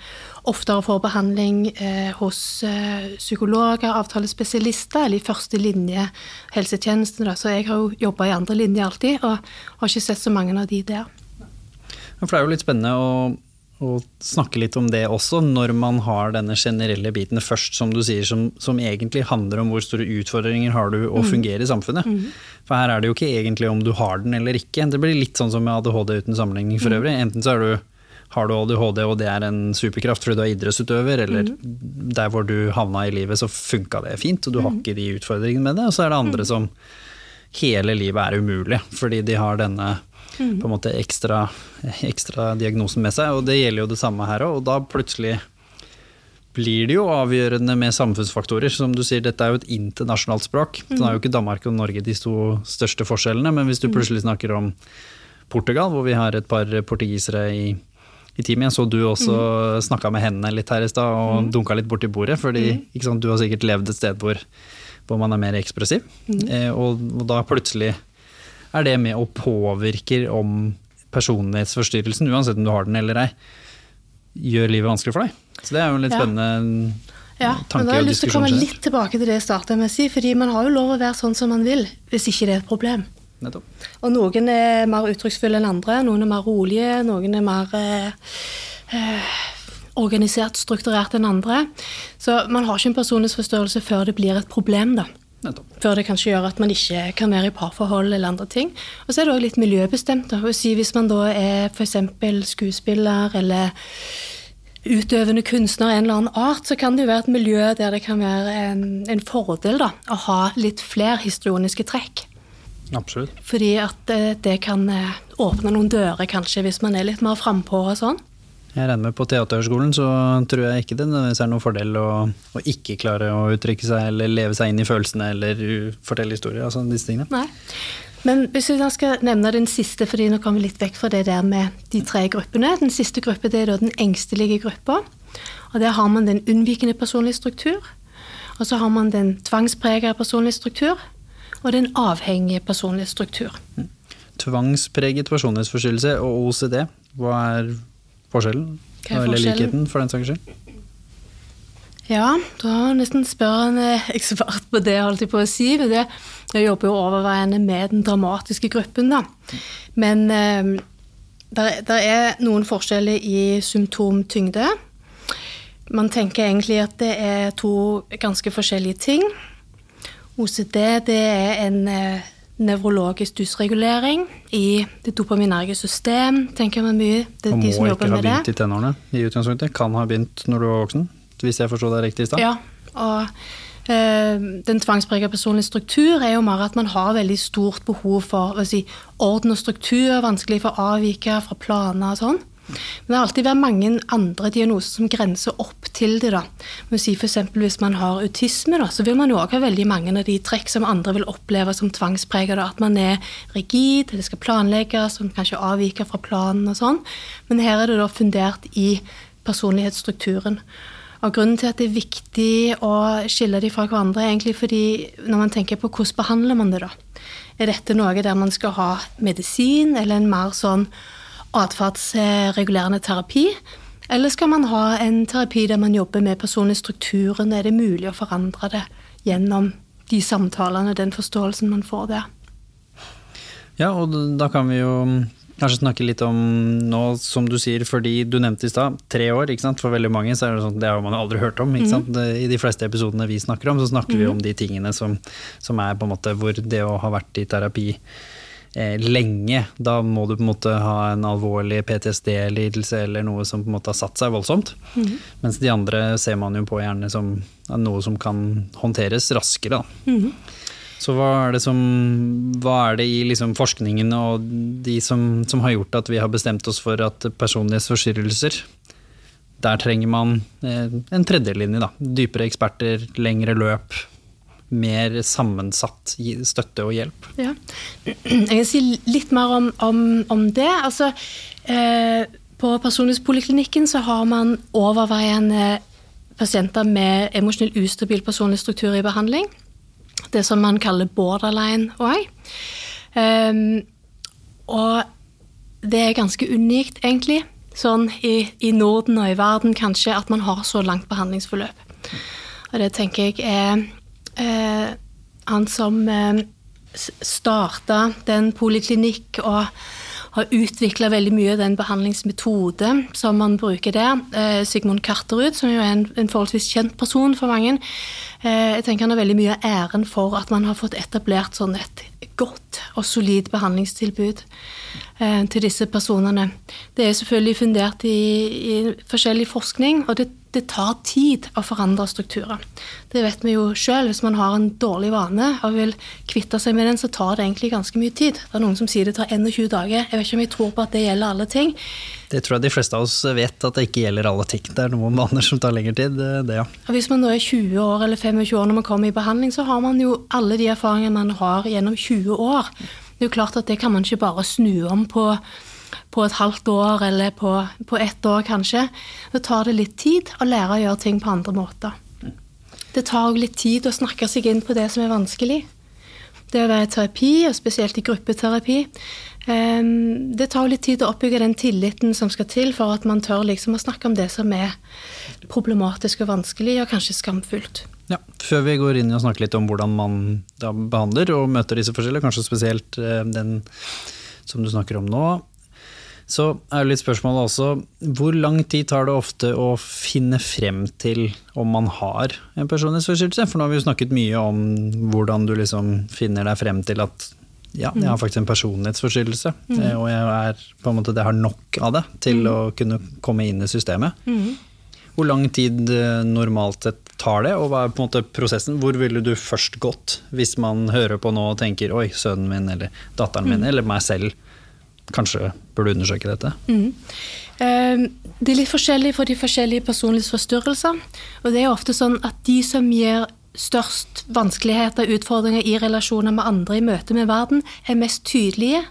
oftere får behandling eh, hos eh, psykologer, avtalespesialister, eller i første linje helsetjenesten. Da. Så jeg har jo jobba i andre linje alltid, og har ikke sett så mange av de der. For det er jo litt spennende å, å snakke litt om det også, når man har denne generelle biten først, som du sier, som, som egentlig handler om hvor store utfordringer har du å fungere i samfunnet. For her er det jo ikke egentlig om du har den eller ikke. Det blir litt sånn som med ADHD uten sammenligning for øvrig. Enten så er du, har du ADHD og det er en superkraft fordi du er idrettsutøver, eller der hvor du havna i livet så funka det fint, og du har ikke de utfordringene med det. Og så er det andre som hele livet er umulig, fordi de har denne på en måte ekstra, ekstra diagnosen med seg. Og det gjelder jo det samme her òg. Og da plutselig blir det jo avgjørende med samfunnsfaktorer. Som du sier, dette er jo et internasjonalt språk. Så er jo ikke Danmark og Norge de to største forskjellene, men hvis du plutselig snakker om Portugal, hvor vi har et par portugisere i, i teamet. Jeg så du også mm. snakka med hendene litt her i stad og mm. dunka litt borti bordet, fordi mm. sant, du har sikkert levd et sted hvor, hvor man er mer ekspressiv. Mm. Eh, og, og, da plutselig er det med og påvirker om personlighetsforstyrrelsen, uansett om du har den eller ei, gjør livet vanskelig for deg. Så det er jo en litt spennende ja, men da har jeg lyst til å komme litt tilbake til det jeg starta med å si, fordi man har jo lov å være sånn som man vil, hvis ikke det er et problem. Nettopp. Og noen er mer uttrykksfulle enn andre, noen er mer rolige, noen er mer eh, eh, organisert, strukturert enn andre. Så man har ikke en personlighetsforstørrelse før det blir et problem, da. Nettopp. Før det kanskje gjør at man ikke kan være i parforhold eller andre ting. Og så er det òg litt miljøbestemt. Da. Hvis man da er f.eks. skuespiller eller utøvende kunstner av en eller annen art, så kan det jo være et miljø der det kan være en, en fordel da, å ha litt flere historiske trekk. Absolutt. Fordi at eh, det kan eh, åpne noen dører, kanskje, hvis man er litt mer frampå og sånn. Jeg regner med på Teaterhøgskolen så tror jeg ikke det nødvendigvis er noen fordel å, å, ikke klare å uttrykke seg eller leve seg inn i følelsene eller fortelle historier. altså disse tingene. Nei. Men hvis vi da skal nevne den siste, fordi nå kommer vi litt vekk fra det der med de tre gruppene. Den siste gruppa er da den engstelige gruppa. Og Der har man den unnvikende personlige struktur. Og så har man den tvangspregede personlige struktur og den avhengige personlige struktur. Tvangspreget personlighetsforstyrrelse og OCD, hva er forskjellen? Er Eller likheten, for den saks skyld? Ja, da nesten spør en ekspert på det, holdt jeg på å si. Men det, jeg jobber jo overveiende med den dramatiske gruppen, da. Men eh, det er noen forskjeller i symptomtyngde. Man tenker egentlig at det er to ganske forskjellige ting. OCD det er en eh, nevrologisk dysregulering i det dopaminerge system, tenker man mye. Det er og de må ikke ha begynt i tenårene i utgangspunktet. Kan ha begynt når du var voksen, hvis jeg forsto deg riktig i stad? Ja, og øh, den tvangsprega personlige struktur er jo mer at man har veldig stort behov for si, orden og struktur, vanskelig for å avvike fra planer og sånn. Men det har alltid vært mange andre diagnoser som grenser opp til det. da. Si for Hvis man har autisme, da, så vil man jo også ha veldig mange av de trekk som andre vil oppleve som tvangspreget. At man er rigid, det skal planlegges, som kanskje avviker fra planen og sånn. Men her er det da fundert i personlighetsstrukturen. Og Grunnen til at det er viktig å skille de fra hverandre, er egentlig fordi når man tenker på hvordan behandler man det, da. Er dette noe der man skal ha medisin, eller en mer sånn atferdsregulerende terapi? Eller skal man ha en terapi der man jobber med personlig Er det mulig å forandre det gjennom de samtalene, den forståelsen man får der? Ja, og da kan vi jo kanskje snakke litt om nå, som du sier, fordi du nevnte i stad, tre år. ikke sant? For veldig mange så er det sånn, det har man aldri hørt om. ikke sant? Mm. I de fleste episodene vi snakker om, så snakker mm. vi om de tingene som, som, er på en måte hvor det å ha vært i terapi lenge. Da må du på en måte ha en alvorlig PTSD-lidelse eller noe som på en måte har satt seg voldsomt. Mm. Mens de andre ser man jo på gjerne som noe som kan håndteres raskere. Mm. Så hva er det, som, hva er det i liksom forskningen og de som, som, har gjort at vi har bestemt oss for at personlighetsforstyrrelser der trenger man eh, en tredjelinje, da. Dypere eksperter, lengre løp, mer sammensatt støtte og hjelp. Ja. Jeg kan si litt mer om, om, om det. Altså, eh, på Personlighetspoliklinikken så har man overveiende pasienter med emosjonell ustabil personlig struktur i behandling. Det som man kaller borderline òg. Um, og det er ganske unikt, egentlig, sånn i, i Norden og i verden kanskje, at man har så langt behandlingsforløp. Og det tenker jeg er eh, han som eh, starta den poliklinikk og har utvikla veldig mye den behandlingsmetode som man bruker der. Eh, Sigmund Karterud, som jo er en, en, forholdsvis kjent person for mange. Eh, jeg tenker Han har veldig mye av æren for at man har fått etablert sånn et godt og solid behandlingstilbud eh, til disse personene. Det er selvfølgelig fundert i, i forskjellig forskning, og det det tar tid å forandre strukturer. Det vet vi jo sjøl. Hvis man har en dårlig vane og vil kvitte seg med den, så tar det egentlig ganske mye tid. Det er noen som sier det tar 21 dager. Jeg vet ikke om jeg tror på at det gjelder alle ting. Det tror jeg de fleste av oss vet at det ikke gjelder alle ting. Det er noen vaner som tar lengre tid. det ja. Og hvis man da er 20 år eller 25 år når man kommer i behandling, så har man jo alle de erfaringene man har gjennom 20 år. Det er jo klart at det kan man ikke bare snu om på på et halvt år eller på, på ett år, kanskje. Det tar det litt tid å lære å gjøre ting på andre måter. Det tar òg litt tid å snakke seg inn på det som er vanskelig. Det å være i terapi, og spesielt i gruppeterapi, ehm, det tar litt tid å oppbygge den tilliten som skal til for at man tør liksom å snakke om det som er problematisk og vanskelig, og kanskje skamfullt. Ja, Før vi går inn og snakker litt om hvordan man behandler og møter disse forskjellene, kanskje spesielt eh, den som du snakker om nå, så er jo litt spørsmålet også hvor lang tid tar det ofte å finne frem til om man har en personlighetsforstyrrelse? For nå har vi jo snakket mye om hvordan du liksom finner deg frem til at ja, jeg har faktisk en personlighetsforstyrrelse, mm. Eh, og jeg, er, måte, jeg har nok av det til mm. å kunne komme inn i systemet. Mm. Hvor lang tid eh, normalt sett tar det, og hva er på en måte prosessen? Hvor ville du først gått hvis man hører på nå og tenker oi, sønnen min eller datteren min mm. eller meg selv kanskje burde undersøke dette? Mm. Ehm, det er litt forskjellig for de forskjellige personlighetsforstyrrelser. Og det er ofte sånn at de som gir størst vanskeligheter og utfordringer i relasjoner med andre i møte med verden, er mest tydelige.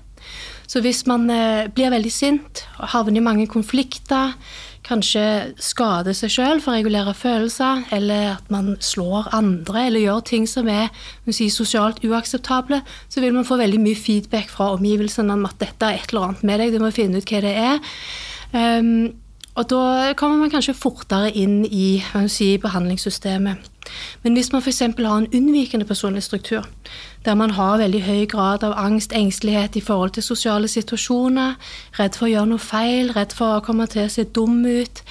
Så hvis man eh, blir veldig sint og havner i mange konflikter, kanskje skade seg sjøl for å regulere følelser, eller at man slår andre, eller gjør ting som er si, sosialt uakseptable, så vil man få veldig mye feedback fra omgivelsene om at dette er et eller annet med deg, du må finne ut hva det er. Um, og da kommer man kanskje fortere inn i si, behandlingssystemet. Men hvis man f.eks. har en unnvikende personlig struktur, der man har veldig høy grad av angst, engstelighet i forhold til sosiale situasjoner, redd for å gjøre noe feil, redd for å komme til å se dum ut,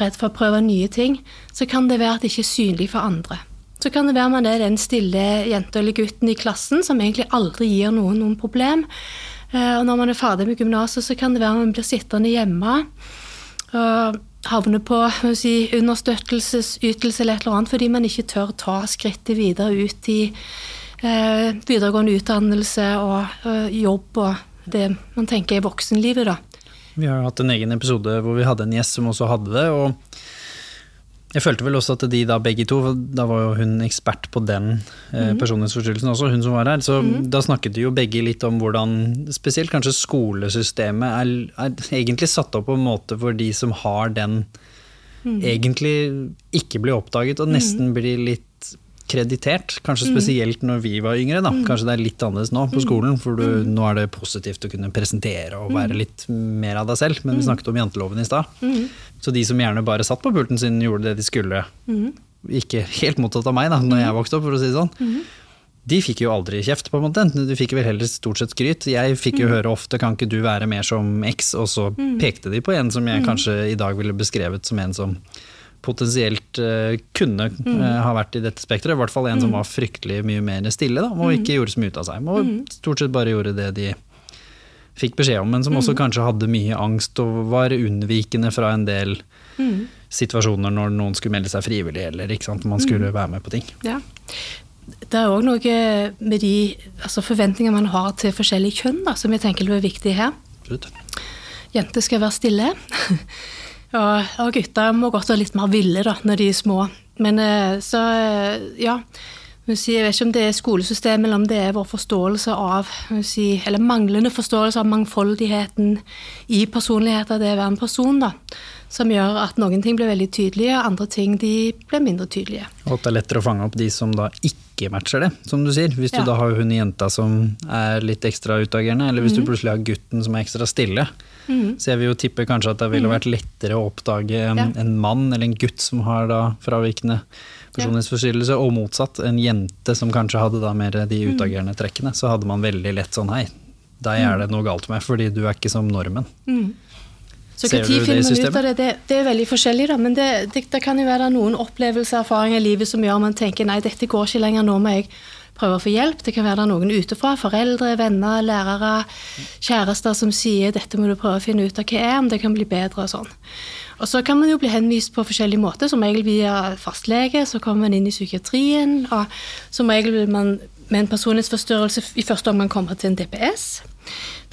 redd for å prøve nye ting, så kan det være at det ikke er synlig for andre. Så kan det være man er den stille jenta eller gutten i klassen som egentlig aldri gir noen noen problem. Eh, og når man er ferdig med gymnaset, så kan det være man blir sittende hjemme og havne på si, understøttelsesytelse eller et eller annet fordi man ikke tør ta skrittet videre ut i eh, videregående utdannelse og eh, jobb og det man tenker er voksenlivet, da. Vi har jo hatt en egen episode hvor vi hadde en gjest som også hadde det. og jeg følte vel også at de da begge to, da var jo hun ekspert på den eh, mhm. personlighetsforstyrrelsen også, hun som var her. Så mm. da snakket jo begge litt om hvordan spesielt kanskje skolesystemet er, er, egentlig satt opp på en måte for de som har den, mm. egentlig ikke blir oppdaget og nesten mm. blir litt kreditert. Kanskje mm. spesielt når vi var yngre. Da. Mm. Kanskje det er litt annerledes nå på mm. skolen, for du, nå er det positivt å kunne presentere og være litt mer av deg selv. Men vi snakket om janteloven i stad. Så de som gjerne bare satt på pulten sin, gjorde det de skulle. Ikke helt mottatt av meg da når jeg vokste opp, for å si det sånn. De fikk jo aldri kjeft, på en måte. De fikk vel heller stort sett skryt. Jeg fikk jo høre ofte 'kan ikke du være mer som X', og så pekte de på en som jeg kanskje i dag ville beskrevet som en som potensielt uh, kunne mm. uh, ha vært i dette spekteret. I hvert fall en mm. som var fryktelig mye mer stille da, og mm. ikke gjorde så mye ut av seg. Og mm. stort sett bare gjorde det de fikk beskjed om, men som også mm. kanskje hadde mye angst og var unnvikende fra en del situasjoner når noen skulle melde seg frivillig, eller ikke sant, man skulle være med på ting. Ja. Det er òg noe med de altså forventninger man har til forskjellige kjønn, da, som jeg tenker er viktig her. Absolutt. Jenter skal være stille. Og, og gutter må godt være litt mer ville da, når de er små. Men eh, så, eh, ja. Jeg vet ikke om det er skolesystemet eller om det er vår forståelse av si, Eller manglende forståelse av mangfoldigheten i personligheter, det å være en person, da. Som gjør at noen ting blir veldig tydelige, og andre ting de blir mindre tydelige. Og at det er lettere å fange opp de som da ikke matcher det, som du sier. Hvis du ja. da har hun jenta som er litt ekstra utagerende, eller hvis mm. du plutselig har gutten som er ekstra stille. Mm. Så jeg vil jo tippe kanskje at det ville mm. vært lettere å oppdage en, ja. en mann eller en gutt som har da fravikende personlighetsforstyrrelse, og motsatt. En jente som kanskje hadde da mer de mm. utagerende trekkene. Så hadde man veldig lett sånn hei, deg er det noe galt med, fordi du er ikke som normen. Mm. Så Ser du det i systemet? Det, det, det, er veldig forskjellig, da. Men det, det, det kan jo være noen opplevelser og erfaringer i livet som gjør man tenker nei, dette går ikke lenger, nå må jeg prøve å få hjelp. Det kan være noen utenfra, foreldre, venner, lærere, kjærester som sier 'dette må du prøve å finne ut av hva er', om det kan bli bedre og sånn. Og så kan man jo bli henvist på forskjellige måter, som regel via fastlege, så kommer man inn i psykiatrien, og som regel vil man med en personlighetsforstyrrelse i første omgang komme til en DPS.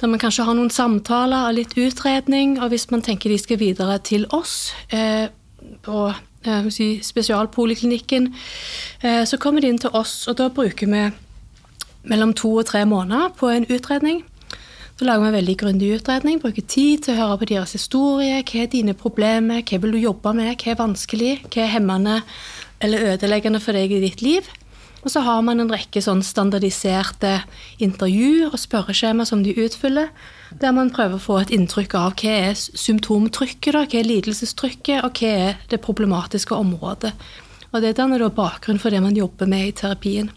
Der man kanskje har noen samtaler og litt utredning, og hvis man tenker de skal videre til oss eh, på eh, si, spesialpoliklinikken, eh, så kommer de inn til oss, og da bruker vi mellom to og tre måneder på en utredning. Så lager vi en veldig grundig utredning, bruker tid til å høre på deres historie. Hva er dine problemer, hva vil du jobbe med, hva er vanskelig, hva er hemmende eller ødeleggende for deg i ditt liv? Og så har man en rekke sånn standardiserte intervju og spørreskjema som de utfyller, der man prøver å få et inntrykk av hva er symptomtrykket, da, hva er lidelsestrykket, og hva er det problematiske området. Og det danner da bakgrunn for det man jobber med i terapien.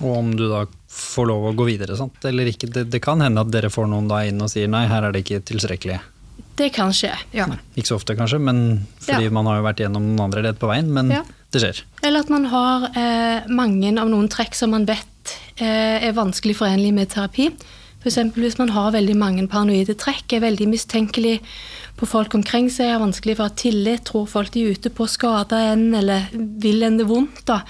Og om du da får lov å gå videre, sant? eller ikke. Det, det kan hende at dere får noen da inn og sier nei, her er det ikke tilstrekkelig. Det kan skje, ja. Ikke så ofte kanskje, men fordi Ja. man har jo vært gjennom noen andre ledd på veien, men Ja. det skjer. Eller at man har eh, mange av noen trekk som man vet eh, er vanskelig forenlig med terapi. F.eks. hvis man har veldig mange paranoide trekk, er veldig mistenkelig på folk omkring seg, er vanskelig for å ha tillit, tror folk de er ute på å skade en eller vil en det vondt, da,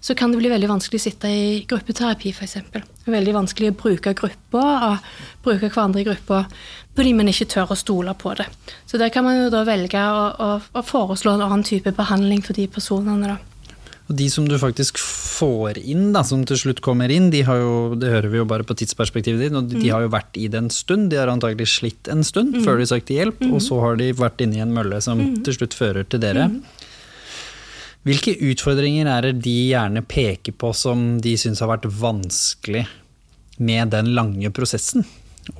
så kan det bli veldig vanskelig å sitte i gruppeterapi, f.eks. Veldig vanskelig å bruke grupper og bruke hverandre i grupper fordi man ikke tør å stole på det. Så der kan man jo da velge å, å, å foreslå en annen type behandling for de personene. da. Og de som du faktisk får inn, da, som til slutt kommer inn, de har jo, det hører vi jo bare på tidsperspektivet ditt, og de, de har jo vært i det en stund. De har antagelig slitt en stund før de søkte hjelp, og så har de vært inne i en mølle som til slutt fører til dere. Hvilke utfordringer er det de gjerne peker på som de syns har vært vanskelig med den lange prosessen?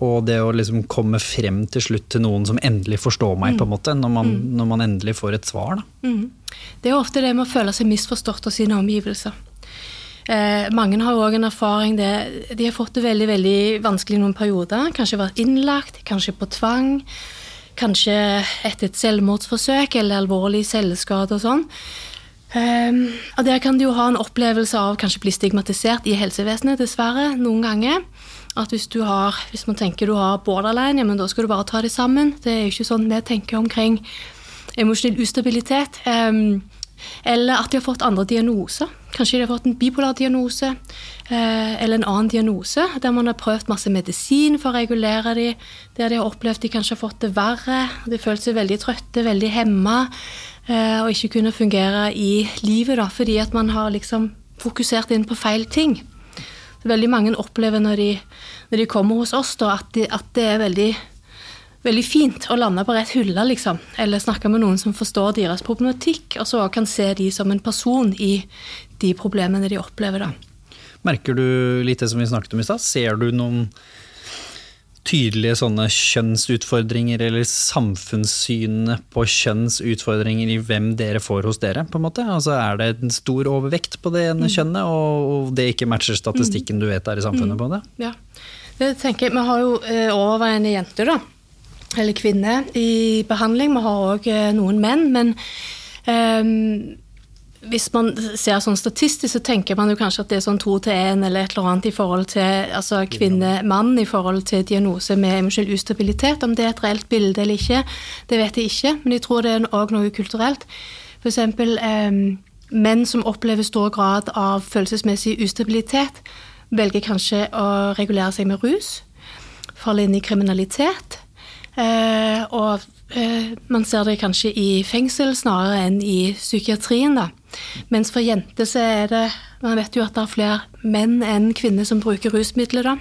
Og det å liksom komme frem til slutt til noen som endelig forstår meg, på en måte, når man, når man endelig får et svar. Da. Det er ofte det med å føle seg misforstått av sine omgivelser. Eh, mange har òg en erfaring det, De har fått det veldig veldig vanskelig i noen perioder. Kanskje vært innlagt, kanskje på tvang. Kanskje etter et selvmordsforsøk eller alvorlig selvskade og sånn. Eh, og Der kan du jo ha en opplevelse av kanskje bli stigmatisert i helsevesenet, dessverre, noen ganger. At hvis du har, hvis man tenker du har borderline, ja, men da skal du bare ta det sammen. Det er jo ikke sånn vi tenker omkring emosjonell ustabilitet. Um, eller at de har fått andre diagnoser. Kanskje de har fått en bipolar diagnose eh, eller en annen diagnose, der man har prøvd masse medisin for å regulere de, der de har opplevd de kanskje har fått det verre. De følt seg veldig trøtte, veldig hemma, og ikke kunne fungere i livet da, fordi at man har liksom fokusert inn på feil ting. Veldig mange opplever når de, når de kommer hos oss, da, at, de, at det er veldig veldig fint å lande på rett hylle, liksom. Eller snakke med noen som forstår deres problematikk, og så kan se de som en person i de problemene de opplever, da. Merker du litt det som vi snakket om i stad? Ser du noen tydelige sånne kjønnsutfordringer, eller samfunnssynet på kjønnsutfordringer i hvem dere får hos dere? på en måte? Altså Er det en stor overvekt på det ene kjønnet, og, det ikke matcher statistikken du vet er i samfunnet på det? Ja. Det tenker jeg, Vi har jo eh, overveiende jenter, da. Eller kvinner i behandling. Vi har òg eh, noen menn. Men eh, hvis man ser sånn statistisk, så tenker man jo kanskje at det er sånn to til én eller et eller annet i forhold til altså kvinne-mann i forhold til diagnose med emosjonell ustabilitet. Om det er et reelt bilde eller ikke, det vet jeg ikke. Men jeg tror det er òg noe kulturelt. For eksempel eh, menn som opplever stor grad av følelsesmessig ustabilitet, velger kanskje å regulere seg med rus, falle inn i kriminalitet. Eh, og eh, man ser det kanskje i fengsel snarere enn i psykiatrien, da. Mens for jenter så er det Man vet jo at det er flere menn enn kvinner som bruker rusmidler, da.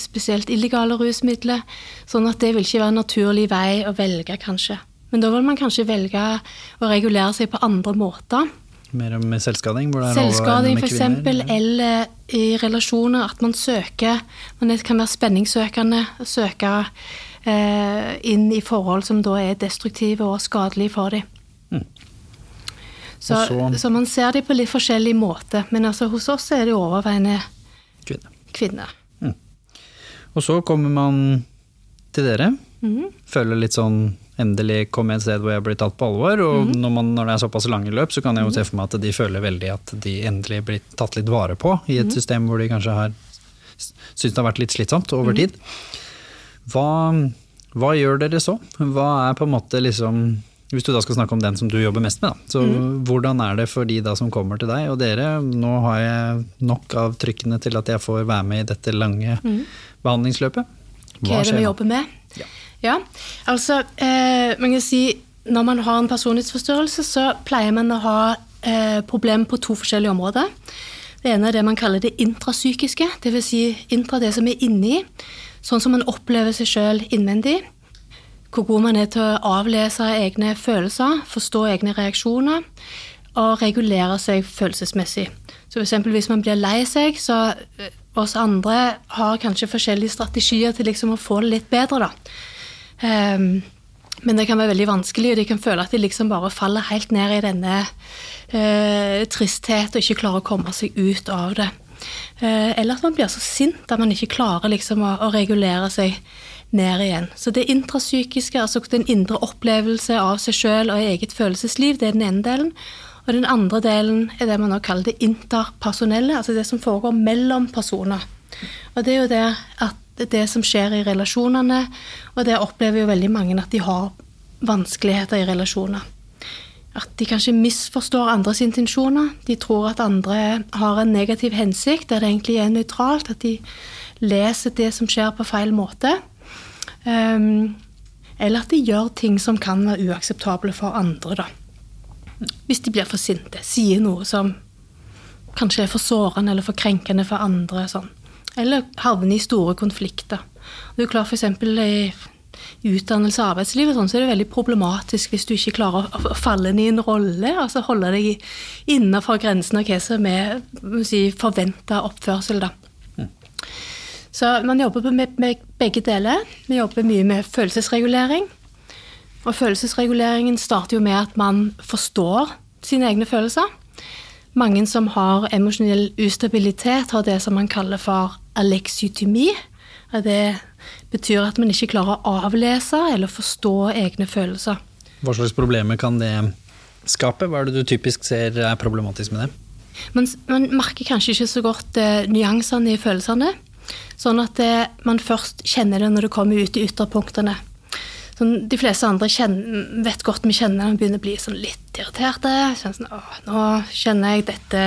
Spesielt illegale rusmidler. Sånn at det vil ikke være en naturlig vei å velge, kanskje. Men da vil man kanskje velge å regulere seg på andre måter. Mer med selvskading? Hvor det er Selvskading f.eks., eller i relasjoner at man søker Man kan være spenningssøkende, søke eh, inn i forhold som da er destruktive og skadelige for dem. Så, så- så man ser dem på litt forskjellig måte. Men altså, hos oss er det overveiende Kvinner. kvinner. Og så kommer man til dere, Mhm. føler litt sånn endelig komme et sted hvor jeg blir tatt på alvor. Og Mhm. når, man, når det er såpass lange løp, så kan jeg jo se for meg at de føler veldig at de endelig blir tatt litt vare på i et Mhm. system hvor de kanskje har syns det har vært litt slitsomt Mhm. over tid. Hva, hva gjør dere så? Hva er på en måte liksom hvis du da skal snakke om den som du jobber mest med, da. Så Mm. hvordan er det for de da som kommer til deg og dere? Nå har jeg nok av trykkene til at jeg får være med i dette lange behandlingsløpet. Hva, Hva er det vi jobber med? Ja. Ja, altså eh, man kan si Når man har en personlighetsforstyrrelse, så pleier man å ha eh, problemer på to forskjellige områder. Det ene er det man kaller det intrapsykiske, dvs. Si intra det som er inni. Sånn som man opplever seg sjøl innvendig. Hvor god man er til å avlese egne følelser, forstå egne reaksjoner og regulere seg følelsesmessig. Så eksempel hvis man blir lei seg, så eh, oss andre har kanskje forskjellige strategier til liksom å få det litt bedre, da. Um, men det kan være veldig vanskelig, og de kan føle at de liksom bare faller helt ned i denne uh, tristhet og ikke klarer å komme seg ut av det. Uh, eller at man blir så sint at man ikke klarer liksom å, å regulere seg ned igjen. Så det intrapsykiske, altså den indre opplevelse av seg sjøl og eget følelsesliv, det er den ene delen. Og den andre delen er det man nå kaller det interpersonelle, altså det som foregår mellom personer. Og det er jo det at det som skjer i relasjonene, og det opplever jo veldig mange at de har vanskeligheter i relasjoner. At de kanskje misforstår andres intensjoner. De tror at andre har en negativ hensikt, der det egentlig er nøytralt. At de leser det som skjer, på feil måte. Um, eller at de gjør ting som kan være uakseptable for andre, da. Hvis de blir for sinte, sier noe som kanskje er for sårende eller for krenkende for andre. Sånn. Eller havner i store konflikter. Du er for eksempel i utdannelse og arbeidsliv sånn, så er det veldig problematisk hvis du ikke klarer å falle ned i en rolle. altså Holde deg innenfor grensen av hva som er si, forventa oppførsel. da. Så man jobber med, med begge deler. Vi jobber mye med følelsesregulering. Og følelsesreguleringen starter jo med at man forstår sine egne følelser. Mange som har emosjonell ustabilitet, har det som man kaller for aleksytymi. Det betyr at man ikke klarer å avlese eller forstå egne følelser. Hva slags problemer kan det skape? Hva er det du typisk ser er problematisk med det? Man, man merker kanskje ikke så godt eh, nyansene i følelsene. Sånn at det, man først kjenner det når det kommer ut i ytterpunktene. Sånn, de fleste andre kjenner, vet godt vi kjenner det, begynner å bli sånn litt irriterte. Sånn, nå kjenner jeg dette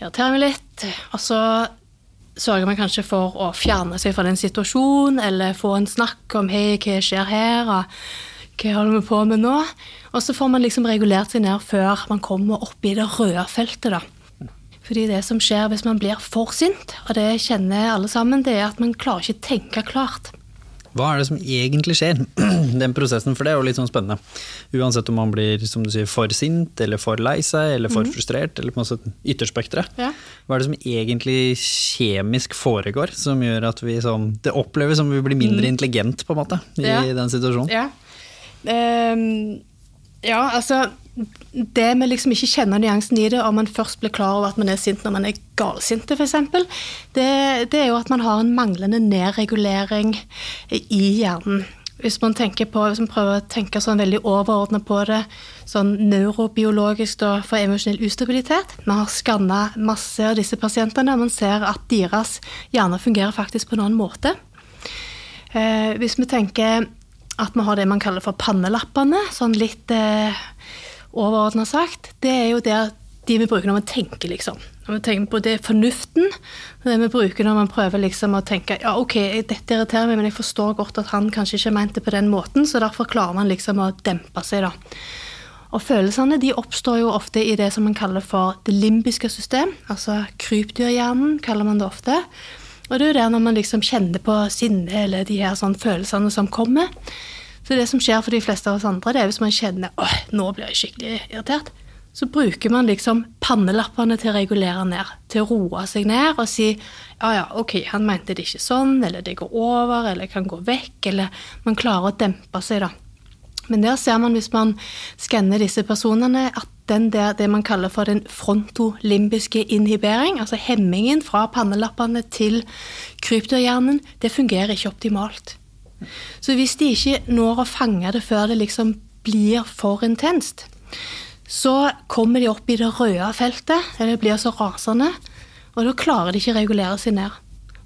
irriterer meg litt. Og så sørger man kanskje for å fjerne seg fra den situasjonen, eller få en snakk om hei, hva skjer her, og hva holder vi på med nå? Og så får man liksom regulert seg ned før man kommer opp i det røde feltet, da. Fordi det som skjer hvis man blir for sint, og det kjenner alle sammen, det er at man klarer ikke tenke klart. Hva er det som egentlig skjer? Den prosessen, for det er jo litt sånn spennende. Uansett om man blir som du sier, for sint, eller for lei seg, eller for frustrert, eller på en måte ytterspekteret. Ja. Hva er det som egentlig kjemisk foregår, som gjør at vi sånn Det oppleves som vi blir mindre intelligent, på en måte, i Ja. den situasjonen? Ja. Um, ja, altså Det med liksom ikke kjenner nyansen i det, om man først blir klar over at man er sint når man er galsinte, f.eks., det, det er jo at man har en manglende nedregulering i hjernen. Hvis man, på, hvis man prøver å tenke sånn veldig overordna på det, sånn neurobiologisk da, for emosjonell ustabilitet Man har skanna masse av disse pasientene, og man ser at deres hjerner fungerer faktisk på en annen måte. Eh, hvis vi tenker at vi har det man kaller for pannelappene, sånn litt eh, overordna sagt, det er jo det de vi bruker når vi tenker, liksom. Når vi tenker på det fornuften, det vi bruker når man prøver liksom å tenke ja, ok, dette irriterer meg, men jeg forstår godt at han kanskje ikke mente det på den måten, så derfor klarer man liksom å dempe seg, da. Og følelsene de oppstår jo ofte i det som man kaller for det limbiske system, altså krypdyrhjernen, kaller man det ofte. Og det er jo der når man liksom kjenner på sinne eller de her sånn følelsene som kommer. Så det som skjer for de fleste av oss andre, det er hvis man kjenner åh, nå blir jeg skikkelig irritert. Så bruker man liksom pannelappene til å regulere ned, til å roe seg ned og si ja ja, ok, han mente det ikke sånn, eller det går over, eller kan gå vekk, eller man klarer å dempe seg, da. Men der ser man, hvis man skanner disse personene, at den der, det man kaller for den frontolimbiske inhibering, altså hemmingen fra pannelappene til kryptohjernen, det fungerer ikke optimalt. Så hvis de ikke når å fange det før det liksom blir for intenst, så kommer de opp i det røde feltet, der det blir så rasende, og da klarer de ikke å regulere seg ned.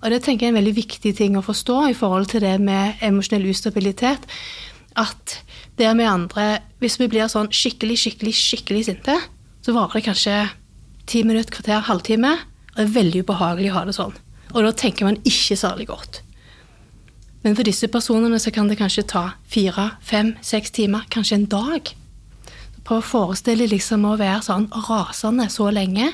Og det tenker jeg er en veldig viktig ting å forstå i forhold til det med emosjonell ustabilitet. At det med andre Hvis vi blir sånn skikkelig, skikkelig, skikkelig sinte, så varer det kanskje ti minutter, kvarter, halvtime. Og det er veldig ubehagelig å ha det sånn. Og da tenker man ikke særlig godt. Men for disse personene så kan det kanskje ta fire, fem, seks timer, kanskje en dag. Prøv å forestille liksom å være sånn rasende så lenge,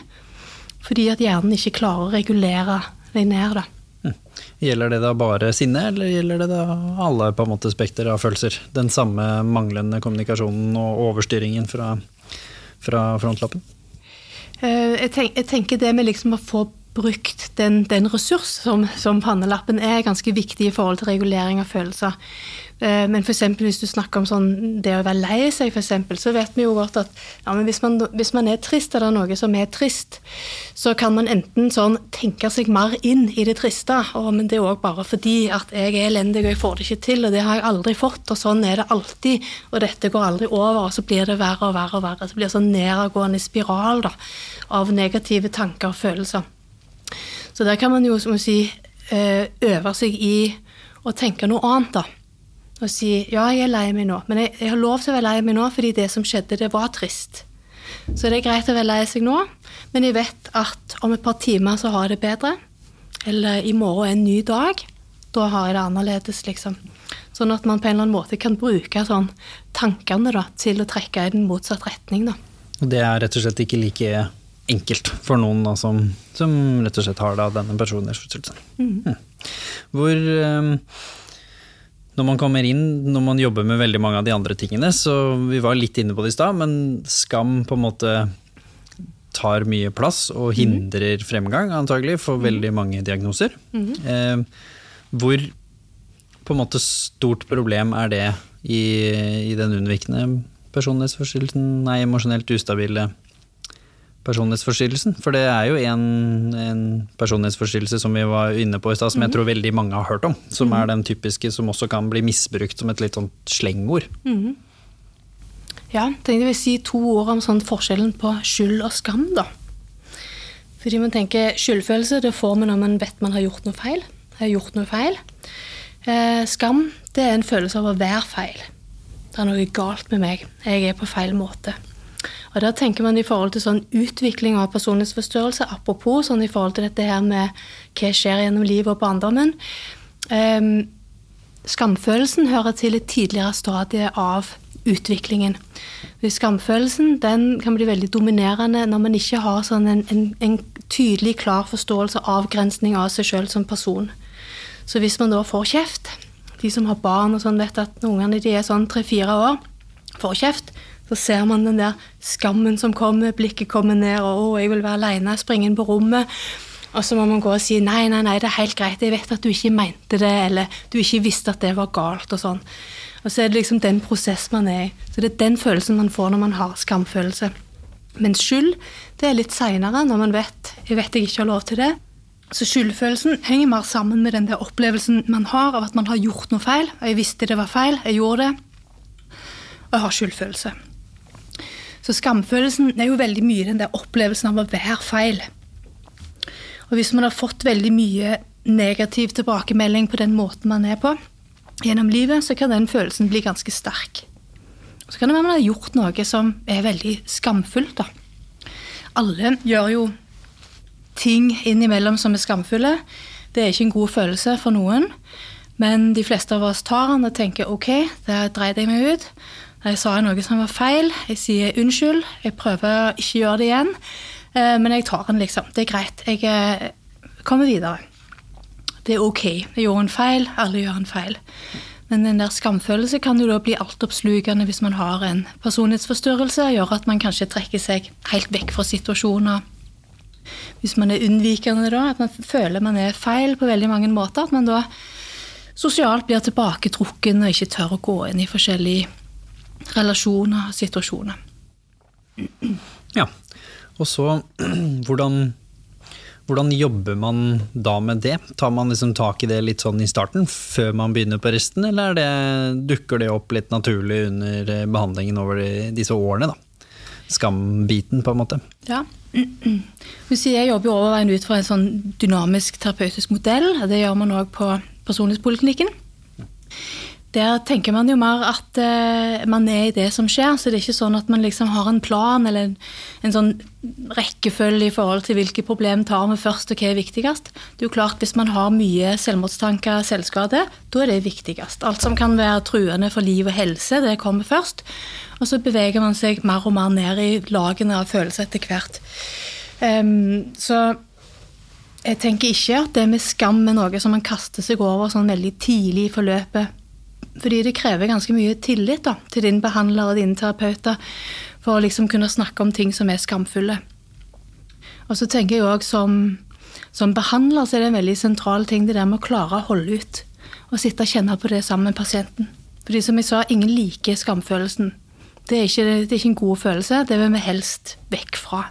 fordi at hjernen ikke klarer å regulere deg ned. da. Gjelder det da bare sinne, eller gjelder det da alle på en måte spekter av følelser? Den samme manglende kommunikasjonen og overstyringen fra, fra frontlappen? Eh, jeg, tenker det med liksom å få brukt den, den ressurs som, som pannelappen er, ganske viktig i forhold til regulering av følelser. Eh, men for eksempel, hvis du snakker om sånn, det å være lei seg, for eksempel, så vet vi jo godt at ja, hvis, man, hvis, man, er trist, eller noe som er trist, så kan man enten sånn tenke seg mer inn i det triste. Å, men det er òg bare fordi at jeg er elendig og jeg får det ikke til, og det har jeg aldri fått, og sånn er det alltid. Og dette går aldri over, og så blir det verre og verre og verre. Så blir det sånn nedadgående spiral da, av negative tanker og følelser. Så der kan man jo, som å si, eh, øve seg i å tenke noe annet, da og si ja, jeg er lei meg nå, men jeg, jeg, har lov til å være lei meg nå fordi det som skjedde, det var trist. Så det er greit å være lei seg nå, men jeg vet at om et par timer så har jeg det bedre. Eller i morgen er en ny dag. Da har jeg det annerledes, liksom. Sånn at man på en eller annen måte kan bruke sånn tankene da, til å trekke i den motsatte retning. Da. Det er rett og slett ikke like enkelt for noen da, som, som, rett og slett har da, denne personlighetsforstyrrelsen. Mm. Mm. Hvor um, når man kommer inn, når man jobber med veldig mange av de andre tingene, så vi var litt inne på det i stad, men skam på en måte tar mye plass og hindrer hindrer fremgang, antagelig, for mhm. veldig mange diagnoser. Mm. Eh, hvor på en måte stort problem er det i, i den unnvikende personlighetsforstyrrelsen, nei, emosjonelt ustabile personlighetsforstyrrelsen. For det er jo en, en personlighetsforstyrrelse som vi var inne på i stad, som jeg mhm. tror veldig mange har hørt om. Som er mhm. den typiske som også kan bli misbrukt som et litt sånn slengord. Mm. Ja, tenkte jeg vil si to ord om sånn forskjellen på skyld og skam, da. Fordi man tenker Skyldfølelse det får man når man vet man har gjort noe feil. Har gjort noe feil. Eh, skam det er en følelse av å være feil. Det er noe galt med meg. Jeg er på feil måte. Og Da tenker man i forhold til sånn utvikling av personlighetsforstyrrelse, apropos sånn i forhold til dette her med hva skjer gjennom livet og barndommen. Um, skamfølelsen hører til et tidligere stadie av utviklingen. Skamfølelsen den kan bli veldig dominerende når man ikke har sånn en, en, en tydelig, klar forståelse av avgrensning av seg sjøl som person. Så hvis man da får kjeft De som har barn og sånn, vet at ungene de er sånn tre-fire år, får kjeft, så ser man den der skammen som kommer, blikket kommer ned, og 'å, jeg vil være aleine', springe inn på rommet. Og så må man gå og si 'nei, nei, nei, det er helt greit, jeg vet at du ikke mente det', eller 'du ikke visste at det var galt', og sånn. Og så er det liksom den prosessen man er i. Så det er den følelsen man får når man har skamfølelse. Men skyld, det er litt seinere, når man vet 'jeg vet jeg ikke har lov til det'. Så skyldfølelsen henger mer sammen med den der opplevelsen man har av at man har gjort noe feil. Og jeg visste det var feil, jeg gjorde det. Og jeg har skyldfølelse. Så skamfølelsen er jo veldig mye den der opplevelsen av å være feil. Og hvis man har fått veldig mye negativ tilbakemelding på den måten man er på gjennom livet, så kan den følelsen bli ganske sterk. Så kan det være man har gjort noe som er veldig skamfullt. da. Alle gjør jo ting innimellom som er skamfulle. Det er ikke en god følelse for noen. Men de fleste av oss tar den og tenker ok, der dreit jeg meg ut. Jeg sa noe som var feil. Jeg sier unnskyld. Jeg prøver å ikke gjøre det igjen. Eh, men jeg tar den, liksom. Det er greit. Jeg eh, kommer videre. Det er ok. Jeg gjorde en feil. Alle gjør en feil. Men den der skamfølelse kan jo da bli altoppslukende hvis man har en personlighetsforstyrrelse. Gjør at man kanskje trekker seg helt vekk fra situasjoner. Hvis man er unnvikende da, at man føler man er feil på veldig mange måter. At man da sosialt blir tilbaketrukken og ikke tør å gå inn i forskjellige relasjoner og situasjoner. Ja. Og så hvordan, hvordan jobber man da med det? Tar man liksom tak i det litt sånn i starten, før man begynner på resten, eller det, dukker det opp litt naturlig under eh, behandlingen over disse årene? da? Skambiten, på en måte. Ja. Jeg jobber jo overveiende ut fra en sånn dynamisk terapeutisk modell. Det gjør man òg på personlighetspoliklinikken. Der tenker man jo mer at eh, man er i det som skjer, så det er ikke sånn at man liksom har en plan eller en, en sånn rekkefølge i forhold til hvilke problem tar vi først og hva er viktigst. Det er jo klart Hvis man har mye selvmordstanker, selvskade, da er det viktigst. Alt som kan være truende for liv og helse, det kommer først. Og så beveger man seg mer og mer ned i lagene av følelser etter hvert. Um, så jeg tenker ikke at det med skam er noe som man kaster seg over sånn veldig tidlig i forløpet fordi det krever ganske mye tillit da, til din behandler og dine terapeuter for å liksom kunne snakke om ting som er skamfulle. Og så tenker jeg òg som, som, behandler så er det en veldig sentral ting det der med å klare å holde ut og sitte og kjenne på det sammen med pasienten. Fordi som jeg sa, ingen liker skamfølelsen. Det er, ikke, det er ikke en god følelse. Det vil vi helst vekk fra.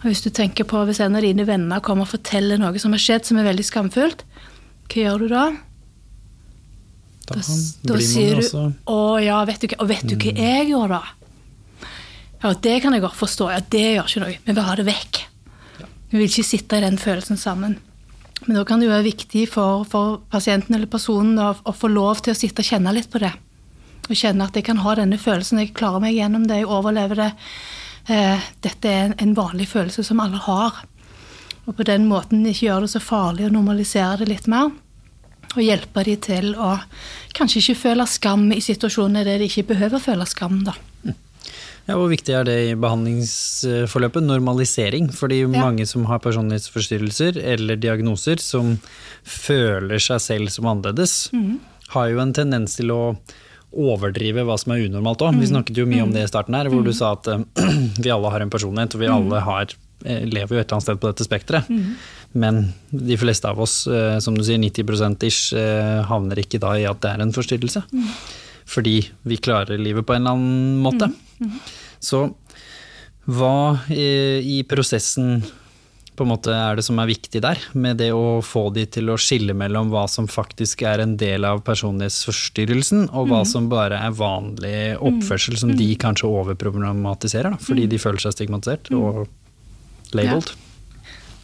Og hvis du tenker på hvis en av dine venner kommer og forteller noe som har skjedd som er veldig skamfullt, hva gjør du da? Da, Da, sier du også 'Å ja, vet du hva, og vet du hva jeg gjorde da?' Ja, det kan jeg godt forstå. Ja, det gjør ikke noe. Vi vil ha det vekk. Vi vil ikke sitte i den følelsen sammen. Men da kan det jo være viktig for, for pasienten eller personen å, å, få lov til å sitte og kjenne litt på det. Og kjenne at jeg kan ha denne følelsen, jeg klarer meg gjennom det, jeg overlever det. Eh, dette er en, en vanlig følelse som alle har. Og på den måten ikke gjøre det så farlig å normalisere det litt mer. Og hjelpe de til å kanskje ikke føle skam i situasjoner der de ikke behøver å føle skam. da. Ja, Hvor viktig er det i behandlingsforløpet? Normalisering. Fordi mange som har personlighetsforstyrrelser eller diagnoser som føler seg selv som annerledes, har jo en tendens til å overdrive hva som er unormalt òg. Vi snakket jo mye om det i starten her, hvor du sa at eh, vi alle har en personlighet, og vi alle har, lever jo et eller annet sted på dette spekteret. Men de fleste av oss, eh, som du sier 90 ish, eh, havner ikke da i at det er en forstyrrelse. Fordi vi klarer livet på en eller annen måte. Så hva i, prosessen på en måte er det som er viktig der, med det å få de til å skille mellom hva som faktisk er en del av personlighetsforstyrrelsen, og hva som bare er vanlig oppførsel som de kanskje overproblematiserer, da, fordi de føler seg stigmatisert og labeled.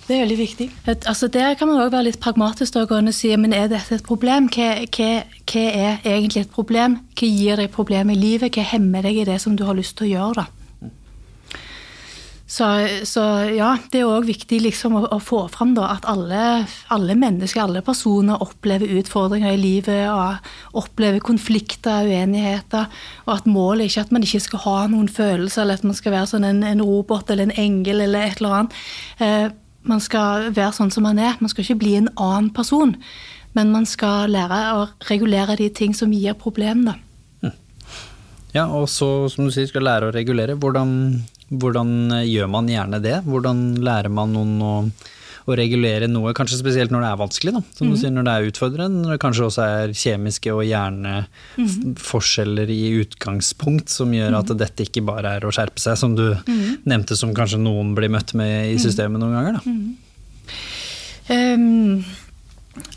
Det er veldig viktig. Et, altså Der kan man også være litt pragmatisk og gå inn og si men er dette et problem? Hva, hva, hva er egentlig et problem? Hva gir deg problem i livet? Hva hemmer deg i det som du har lyst til å gjøre? da? Så, så ja, det er òg viktig liksom å, å, få fram da, at alle, alle, mennesker, alle personer opplever utfordringer i livet og opplever konflikter, uenigheter, og at målet er ikke at man ikke skal ha noen følelser, eller at man skal være sånn en, en robot eller en engel eller et eller annet. Eh, man skal være sånn som man er. Man skal ikke bli en annen person, men man skal lære å regulere de ting som gir problemer. da. Ja, og så, som du sier, skal lære å regulere. Hvordan, hvordan gjør man gjerne det? Hvordan lærer man noen å, å regulere noe, kanskje spesielt når det er vanskelig, da. Som du sier, når det er utfordrende, når det kanskje også er kjemiske og hjerneforskjeller i utgangspunkt som gjør at dette ikke bare er å skjerpe seg, som du nevnte som kanskje noen blir møtt med i systemet noen ganger, da. Um,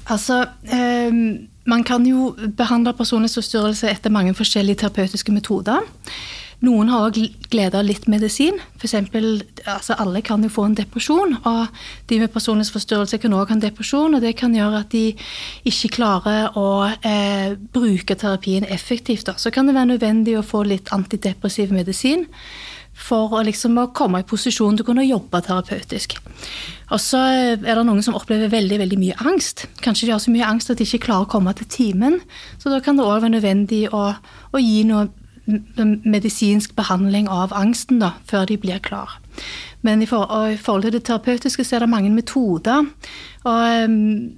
altså um, man kan jo behandle personlighetsforstyrrelse etter mange forskjellige terapeutiske metoder. Noen har òg glede av litt medisin. For eksempel, altså alle kan jo få en depresjon. Og de med personlighetsforstyrrelse kan òg ha en depresjon, og det kan gjøre at de ikke klarer å eh, bruke terapien effektivt. Da. Så kan det være nødvendig å få litt antidepressiv medisin for å, liksom, komme i posisjon til å kunne jobbe terapeutisk. Og så er det noen som opplever veldig veldig mye angst. Kanskje de har så mye angst at de ikke klarer å komme til timen. Så da kan det òg være nødvendig å, å, gi noe medisinsk behandling av angsten da, før de blir klar. Men i, for, i forhold til det terapeutiske så er det mange metoder. Og um,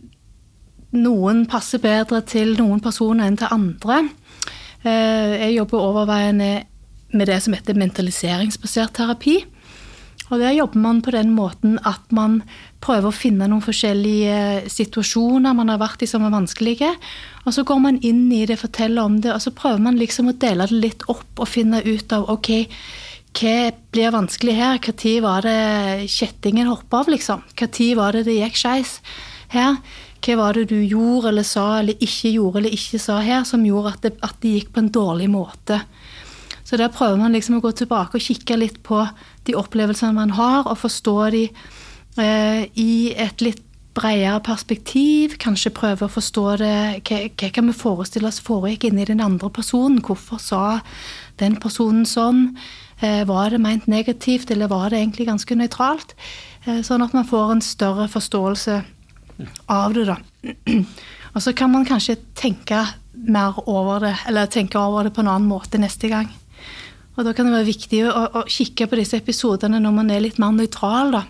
noen passer bedre til noen personer enn til andre. Uh, jeg jobber overveiende med det som heter mentaliseringsbasert terapi. Og Der jobber man på den måten at man prøver å finne noen forskjellige situasjoner man har vært i som er vanskelige. Og så går man inn i det, forteller om det, og så prøver man liksom å dele det litt opp og finne ut av ok, hva blir vanskelig her? Når var det kjettingen hoppa av, liksom? Når var det det gikk skeis her? Hva var det du gjorde eller sa eller ikke gjorde eller ikke sa her som gjorde at det, at det gikk på en dårlig måte? Så der prøver man liksom å gå tilbake og kikke litt på de opplevelsene man har, og forstå de eh, i et litt bredere perspektiv, kanskje prøve å forstå det Hva, kan vi forestille oss foregikk inni den andre personen? Hvorfor sa den personen sånn? Eh, var det meint negativt, eller var det egentlig ganske nøytralt? Eh, sånn at man får en større forståelse av det, da. Og så kan man kanskje tenke mer over det, eller tenke over det på en annen måte neste gang. Og Da kan det være viktig å, å, kikke på disse episodene når man er litt mer nøytral da,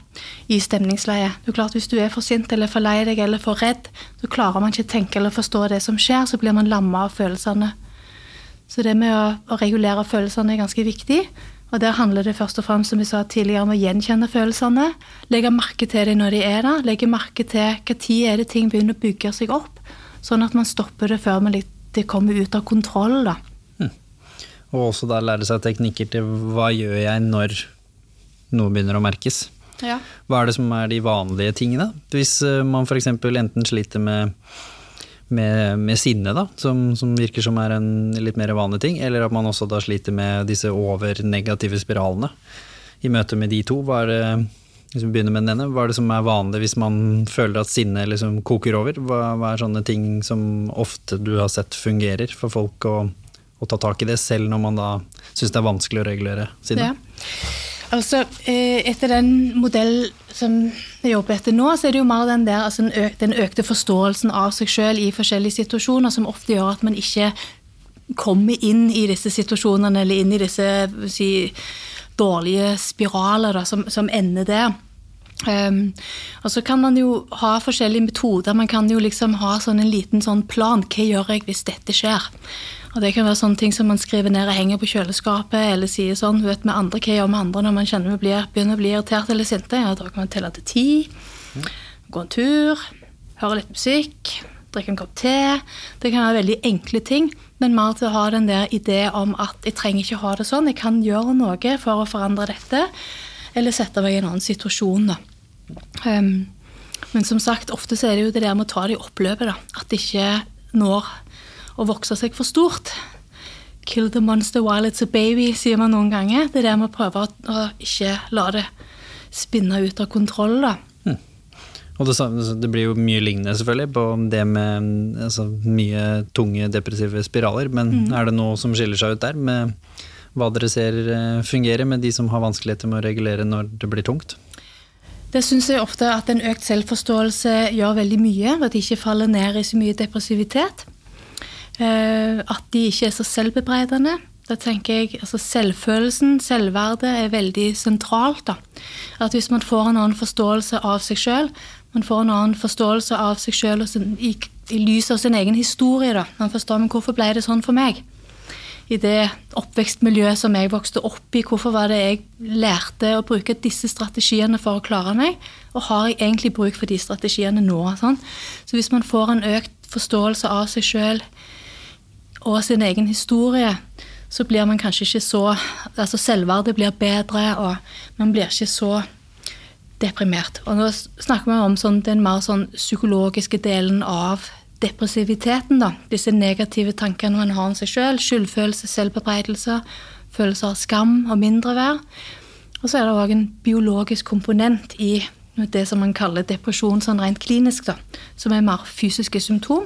i stemningsleie. Det er klart Hvis du er for sint eller for lei deg eller for redd, så klarer man ikke å tenke eller forstå det som skjer, så blir man lamma av følelsene. Så det med å, å, regulere følelsene er ganske viktig. Og Der handler det først og fremst som vi sa tidligere, om å gjenkjenne følelsene. Legge merke til dem når de er der. Legge merke til hva tid er det ting begynner å bygge seg opp. Sånn at man stopper det før det kommer ut av kontroll. da. Og også da lære seg teknikker til hva gjør jeg når noe begynner å merkes. Ja. Hva er det som er de vanlige tingene? Hvis eh, man f.eks. enten sliter med, med, med sinne, da, som, som, virker som er en litt mer vanlig ting, eller at man også da sliter med disse over-negative spiralene. I møte med de to, hva er det hvis vi begynner med den ene, hva er det som er vanlig hvis man føler at sinnet liksom koker over? Hva, hva, er sånne ting som ofte du har sett fungerer for folk å å ta tak i det, selv når man da syns det er vanskelig å regulere siden? Ja. Altså, eh, etter den modell som jeg jobber etter nå, så er det jo mer den, der, altså den økte forståelsen av seg sjøl i forskjellige situasjoner, som ofte gjør at man ikke kommer inn i disse situasjonene, eller inn i disse si, dårlige spiraler da, som, som ender der. Um, og så kan man jo ha forskjellige metoder. Man kan jo liksom ha sånn en liten sånn plan. Hva gjør jeg hvis dette skjer? Og Det kan være sånne ting som man skriver ned og henger på kjøleskapet, eller sier sånn vet med andre, Hva gjør med andre når man kjenner vi begynner å bli irritert eller sinte? Ja, da kan man telle til ti, gå en tur, høre litt musikk, drikke en kopp te. Det kan være veldig enkle ting, men mer til å ha den der idé om at jeg trenger ikke ha det sånn, jeg kan gjøre noe for å forandre dette, eller sette meg i en annen situasjon. da. Um, men som sagt, ofte så er det jo det der med å ta det i oppløpet. da, At det ikke når å vokse seg for stort. Kill the monster while it's a baby, sier man noen ganger. Det er det med å prøve å ikke la det spinne ut av kontroll. da. Mm. Og det, det, blir jo mye lignende selvfølgelig på det med altså, mye tunge depressive spiraler, men mm. er det noe som skiller seg ut der, med hva dere ser eh, fungerer med de som har vanskeligheter med å regulere når det blir tungt? Det syns jeg ofte at en økt selvforståelse gjør veldig mye, at de ikke faller ned i så mye depressivitet. Eh, at de ikke er så selvbebreidende. Da tenker jeg, altså Selvfølelsen, selvverdet, er veldig sentralt. da. At Hvis man får en annen forståelse av seg sjøl, man får en annen forståelse av seg sjøl i, i lys av sin egen historie. da. Man forstår men hvorfor ble det sånn for meg? I det oppvekstmiljøet som jeg vokste opp i, hvorfor var det jeg lærte å bruke disse strategiene for å klare meg? Og har jeg egentlig bruk for de strategiene nå? Sånn? Så hvis man får en økt forståelse av seg sjøl og sin egen historie, så blir man kanskje ikke så Altså selvverdet blir bedre, og man blir ikke så deprimert. Og nå snakker vi om sånn, den mer sånn psykologiske delen av depressiviteten. da, Disse negative tankene man har om seg sjøl. Selv, skyldfølelse, selvbebreidelse, følelse av skam og mindreverd. Og så er det òg en biologisk komponent i det som man kaller depresjon sånn rent klinisk, da, som er mer fysiske symptom.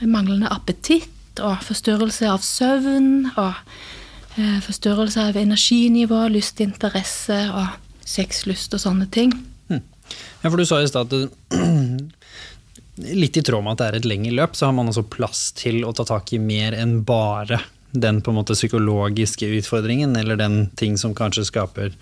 Med manglende appetitt og forstyrrelse av søvn og eh, forstyrrelse av energinivå, lyst, interesse og sexlyst og sånne ting. Hm. Ja, for du sa i stad at litt i tråd med at det er et lengre løp, så har man også plass til å ta tak i mer enn bare den på en måte psykologiske utfordringen, eller den ting som kanskje skaper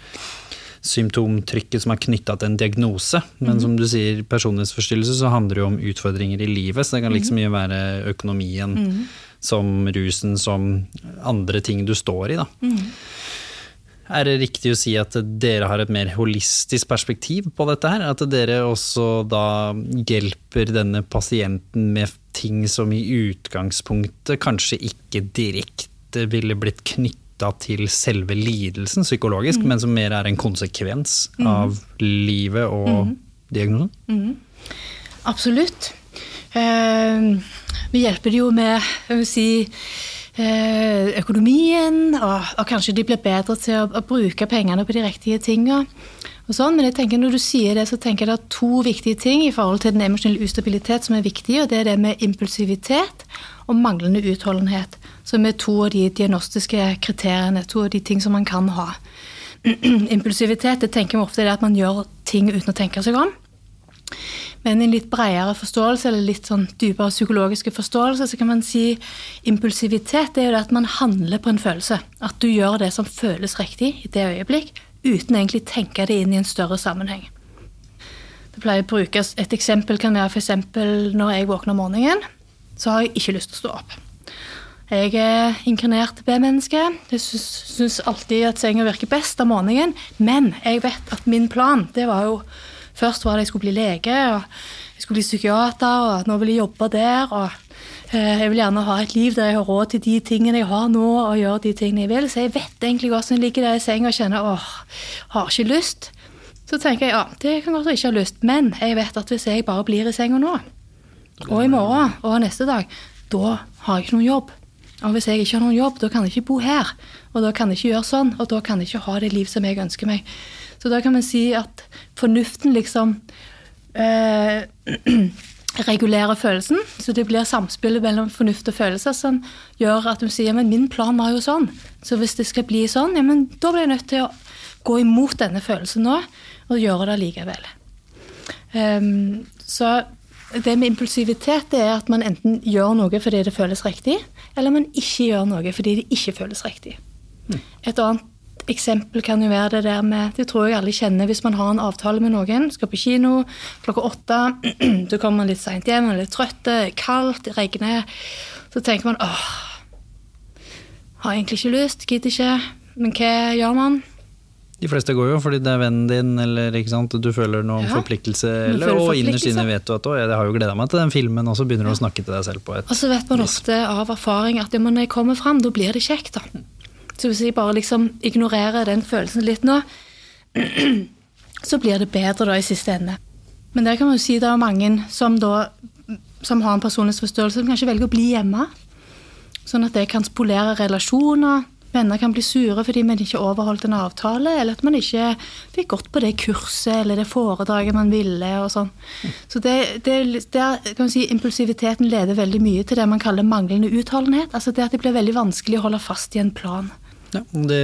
symptomtrykket som er knytta til en diagnose. Men mm. som du sier, personlighetsforstyrrelse så handler det jo om utfordringer i livet, så det kan liksom mye være økonomien, mm som rusen, som andre ting du står i. Da. Mm. Er det riktig å si at dere har et mer holistisk perspektiv på dette her? At dere også da hjelper denne pasienten med ting som i utgangspunktet kanskje ikke direkte ville blitt knytta til selve lidelsen psykologisk, mm. men som mer er en konsekvens mm. av livet og mm. diagnosen? Mm. Absolutt. Uh, vi hjelper jo med si, eh, økonomien, og, og, kanskje de blir bedre til å, å, bruke pengene på de riktige og sånn, Men jeg tenker når du sier det, så tenker jeg det er to viktige ting i forhold til den emosjonelle ustabilitet som er viktig, og det er det med impulsivitet og manglende utholdenhet. Som er to av de diagnostiske kriteriene, to av de ting som man kan ha. Impulsivitet det tenker vi ofte er at man gjør ting uten å tenke seg om. Men i en litt bredere forståelse, eller litt sånn dypere psykologiske forståelse, så kan man si impulsivitet er jo det at man handler på en følelse. At du gjør det som føles riktig i det øyeblikk, uten egentlig tenke det inn i en større sammenheng. Det pleier å brukes Et eksempel kan være f.eks. når jeg våkner om morgenen, så har jeg ikke lyst til å stå opp. Jeg er inkarnert B-menneske. Jeg syns alltid at senga virker best om morgenen. Men jeg vet at min plan det var jo Først var det jeg skulle bli lege, og jeg skulle bli psykiater, og nå vil jeg jobbe der. og eh, Jeg vil gjerne ha et liv der jeg har råd til de tingene jeg har nå, og gjøre de tingene jeg vil. Så jeg vet egentlig hvordan jeg ligger der i senga og kjenner åh, har ikke lyst. Så tenker jeg ja, det kan godt jeg ikke har lyst, men jeg vet at hvis jeg bare blir i senga nå, og i morgen og neste dag, da har jeg ikke noen jobb. Og hvis jeg ikke har noen jobb, da kan jeg ikke bo her. Og da kan jeg ikke gjøre sånn, og da kan jeg ikke ha det liv som jeg ønsker meg. Så da kan man si at fornuften liksom eh, regulerer følelsen. Så det blir samspillet mellom fornuft og følelser som gjør at du sier men min plan var jo sånn. Så hvis det skal bli sånn, ja, men da blir jeg nødt til å gå imot denne følelsen nå og gjøre det likevel. Um, så det med impulsivitet det er at man enten gjør noe fordi det føles riktig, eller man ikke gjør noe fordi det ikke føles riktig. Et annet eksempel kan jo være det der med Det tror jeg alle kjenner hvis man har en avtale med noen. Skal på kino klokka åtte. Så kommer litt seint hjem, er litt trøtt, kaldt, det regner. Så tenker man åh, har egentlig ikke lyst, gidder ikke. Men hva gjør man? De fleste går jo fordi det er vennen din, eller du føler noen Ja, forpliktelse. Eller, og innerst inne vet du at å, jeg har jo gleda meg til den filmen, og så begynner du å snakke til deg selv på et Og så vet man ofte av erfaring at ja, når jeg kommer fram, da blir det kjekt. da. Så hvis jeg bare liksom ignorerer den følelsen litt nå, så blir det bedre da i siste ende. Men der kan man jo si det er mange som da som har en personlighetsforstørrelse, som kanskje velger å bli hjemme. Sånn at det kan spolere relasjoner. Venner kan bli sure fordi man ikke overholdt en avtale, eller at man ikke fikk gått på det kurset eller det foredraget man ville. og sånn. Så det, det, der kan man si Impulsiviteten leder veldig mye til det man kaller manglende utholdenhet. Altså det at det blir veldig vanskelig å holde fast i en plan. Ja, det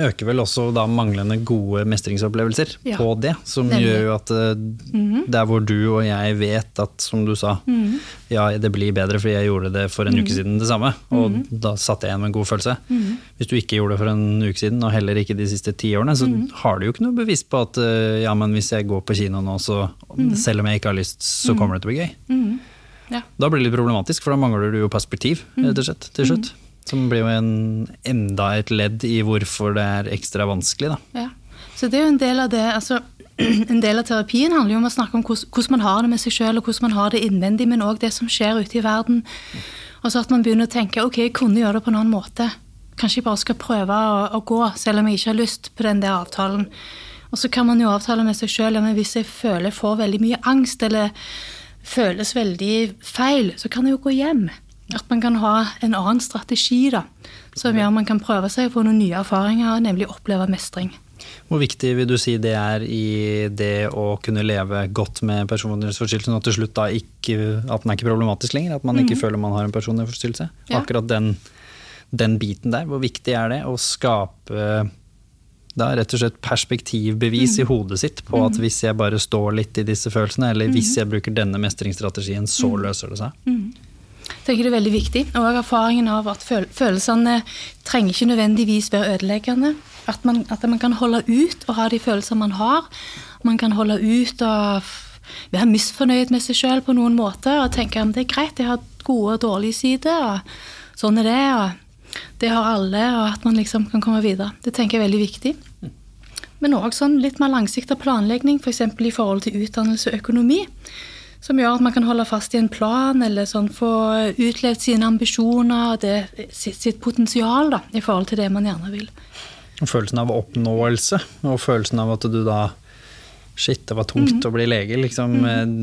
øker vel også da manglende gode mestringsopplevelser Ja, på det, som nemlig. Mhm. gjør jo at eh, der hvor du og jeg vet at, som du sa, Mhm. ja, det blir bedre fordi jeg gjorde det for en uke siden det samme, og Mhm. da satt jeg igjen med en god følelse. Hvis du ikke gjorde det for en uke siden, og heller ikke de siste ti årene, så Mhm. har du jo ikke noe bevis på at eh, ja, men hvis jeg går på kino nå, så selv om jeg ikke har lyst, så kommer det til å bli gøy. Mhm. Ja. Da blir det litt problematisk, for da mangler du jo perspektiv, Mhm. rett og slett, til slutt. Som blir jo en, enda et ledd i hvorfor det er ekstra vanskelig, da. Ja. Så det er jo en del av det altså, En del av terapien handler jo om å snakke om hvordan, man har det med seg sjøl, og hvordan man har det innvendig, men òg det som skjer ute i verden. Og så at man begynner å tenke ok, jeg kunne gjøre det på en annen måte. Kanskje jeg bare skal prøve å, å gå, selv om jeg ikke har lyst på den der avtalen. Og så kan man jo avtale med seg sjøl men hvis jeg føler jeg får veldig mye angst, eller føles veldig feil, så kan jeg jo gå hjem. At man kan ha en annen strategi da, som gjør man kan prøve seg på noen nye erfaringer, nemlig oppleve mestring. Hvor viktig vil du si det er i det å kunne leve godt med personlighetsforstyrrelsen, og til slutt da ikke, at den er ikke problematisk lenger? At man ikke føler man har en personlighetsforstyrrelse? Ja. Akkurat den, den biten der, hvor viktig er det å skape da rett og slett perspektivbevis i hodet sitt på at hvis jeg bare står litt i disse følelsene, eller hvis jeg bruker denne mestringsstrategien, så løser det seg? Jeg tenker det er veldig viktig. Og erfaringen av at føl følelsene trenger ikke nødvendigvis være ødeleggende. At man, at man kan holde ut og ha de følelsene man har. Man kan holde ut og være misfornøyd med seg sjøl på noen måter og tenke at det er greit, jeg har gode og dårlige sider, og sånn er det. og Det har alle, og at man liksom kan komme videre. Det tenker jeg er veldig viktig. Men òg sånn litt mer langsiktig planlegging, f.eks. For i forhold til utdannelse og økonomi. Som gjør at man kan holde fast i en plan, eller sånn få utlevd sine ambisjoner og det, sitt, sitt potensial da, i forhold til det man gjerne vil. Og Følelsen av oppnåelse, og følelsen av at du da Shit, det var tungt å bli lege. Liksom,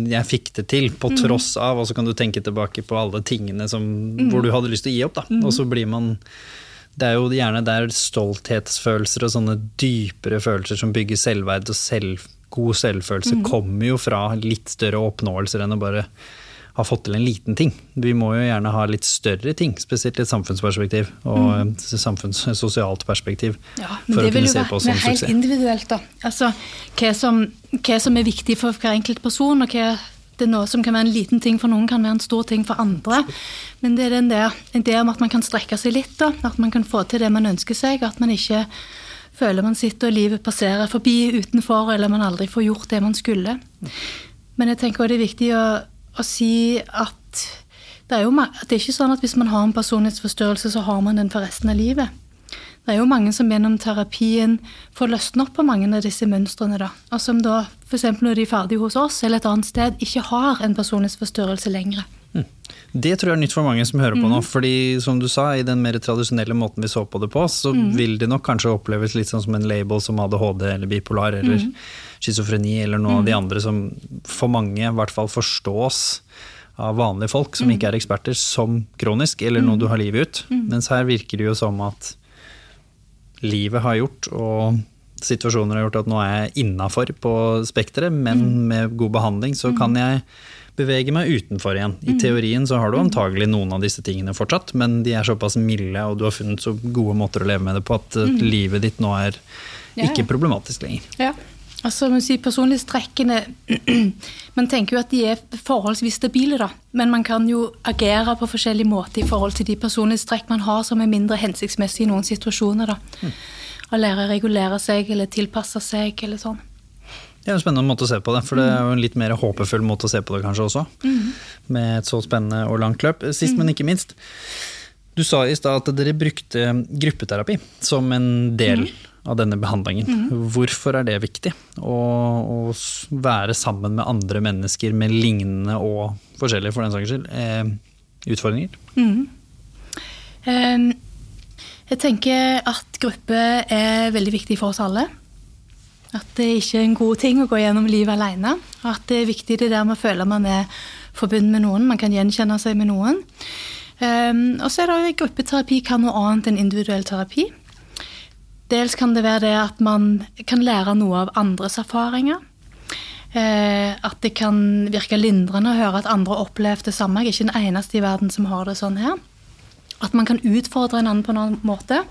Jeg fikk det til på tross av, og så kan du tenke tilbake på alle tingene som, hvor du hadde lyst til å gi opp. Da. Og så blir man det er jo gjerne der stolthetsfølelser og sånne dypere følelser som bygger selvverd og selv, god selvfølelse, kommer jo fra litt større oppnåelser enn å bare ha fått til en liten ting. Vi må jo gjerne ha litt større ting, spesielt i et samfunnsperspektiv og et samfunns sosialt perspektiv, Ja, men for å kunne vil jo se være på det er som helt suksess. individuelt, da. Altså, hva som, hva som er viktig for hver enkelt person, og hva det er noe som kan være en liten ting for noen, kan være en stor ting for andre. Men det er den der ideen om at man kan strekke seg litt, da. At man kan få til det man ønsker seg. At man ikke føler man sitter og livet passerer forbi utenfor, eller man aldri får gjort det man skulle. Men jeg tenker også det er viktig å, å si at det er jo det er ikke sånn at hvis man har en personlighetsforstyrrelse, så har man den for resten av livet. Det er jo mange som gjennom terapien får løsne opp på mange av disse mønstrene, da. Og som da, f.eks. når de er ferdige hos oss eller et annet sted, ikke har en personlighetsforstyrrelse lenger. Det tror jeg er nytt for mange som hører på nå. fordi som du sa, i den mer tradisjonelle måten vi så på det på, så vil det nok kanskje oppleves litt sånn som en label som ADHD eller bipolar eller schizofreni eller noe av de andre som for mange i hvert fall forstås av vanlige folk som ikke er eksperter, som kronisk eller noe du har livet ut. Mens her virker det jo som at livet har gjort, og situasjoner har gjort at nå er jeg innafor på spekteret, men med god behandling så kan jeg bevege meg utenfor igjen. I teorien så har du antagelig noen av disse tingene fortsatt, men de er såpass milde, og du har funnet så gode måter å leve med det på at mm. livet ditt nå er ikke problematisk lenger. Ja. Altså, man sier Personlighetstrekkene Man tenker jo at de er forholdsvis stabile, da. Men man kan jo agere på forskjellig måte i forhold til de personlighetstrekk man har som er mindre hensiktsmessige i noen situasjoner. da. Å lære å regulere seg eller tilpasse seg eller sånn. Det er en spennende måte å se på det, for det er jo en litt mer håpefull måte å se på det kanskje også. Med et så spennende og langt løp. Sist, men ikke minst. Du sa i stad at dere brukte gruppeterapi som en del av denne behandlingen. Hvorfor er det viktig? Å, å være sammen med andre mennesker med lignende og forskjellige, for den saks skyld, eh, utfordringer? Um, Jeg tenker at gruppe er veldig viktig for oss alle. At det ikke er en god ting å gå gjennom livet alene. Og at det er viktig det der med å føle man er forbundet med noen, man kan gjenkjenne seg med noen. Um, og så er det gruppeterapi kan noe annet enn individuell terapi. Dels kan det være det at man kan lære noe av andres erfaringer. Eh, at det kan virke lindrende å høre at andre har opplevd det samme. Jeg er ikke den eneste i verden som har det sånn her. At man kan utfordre en annen på en annen måte.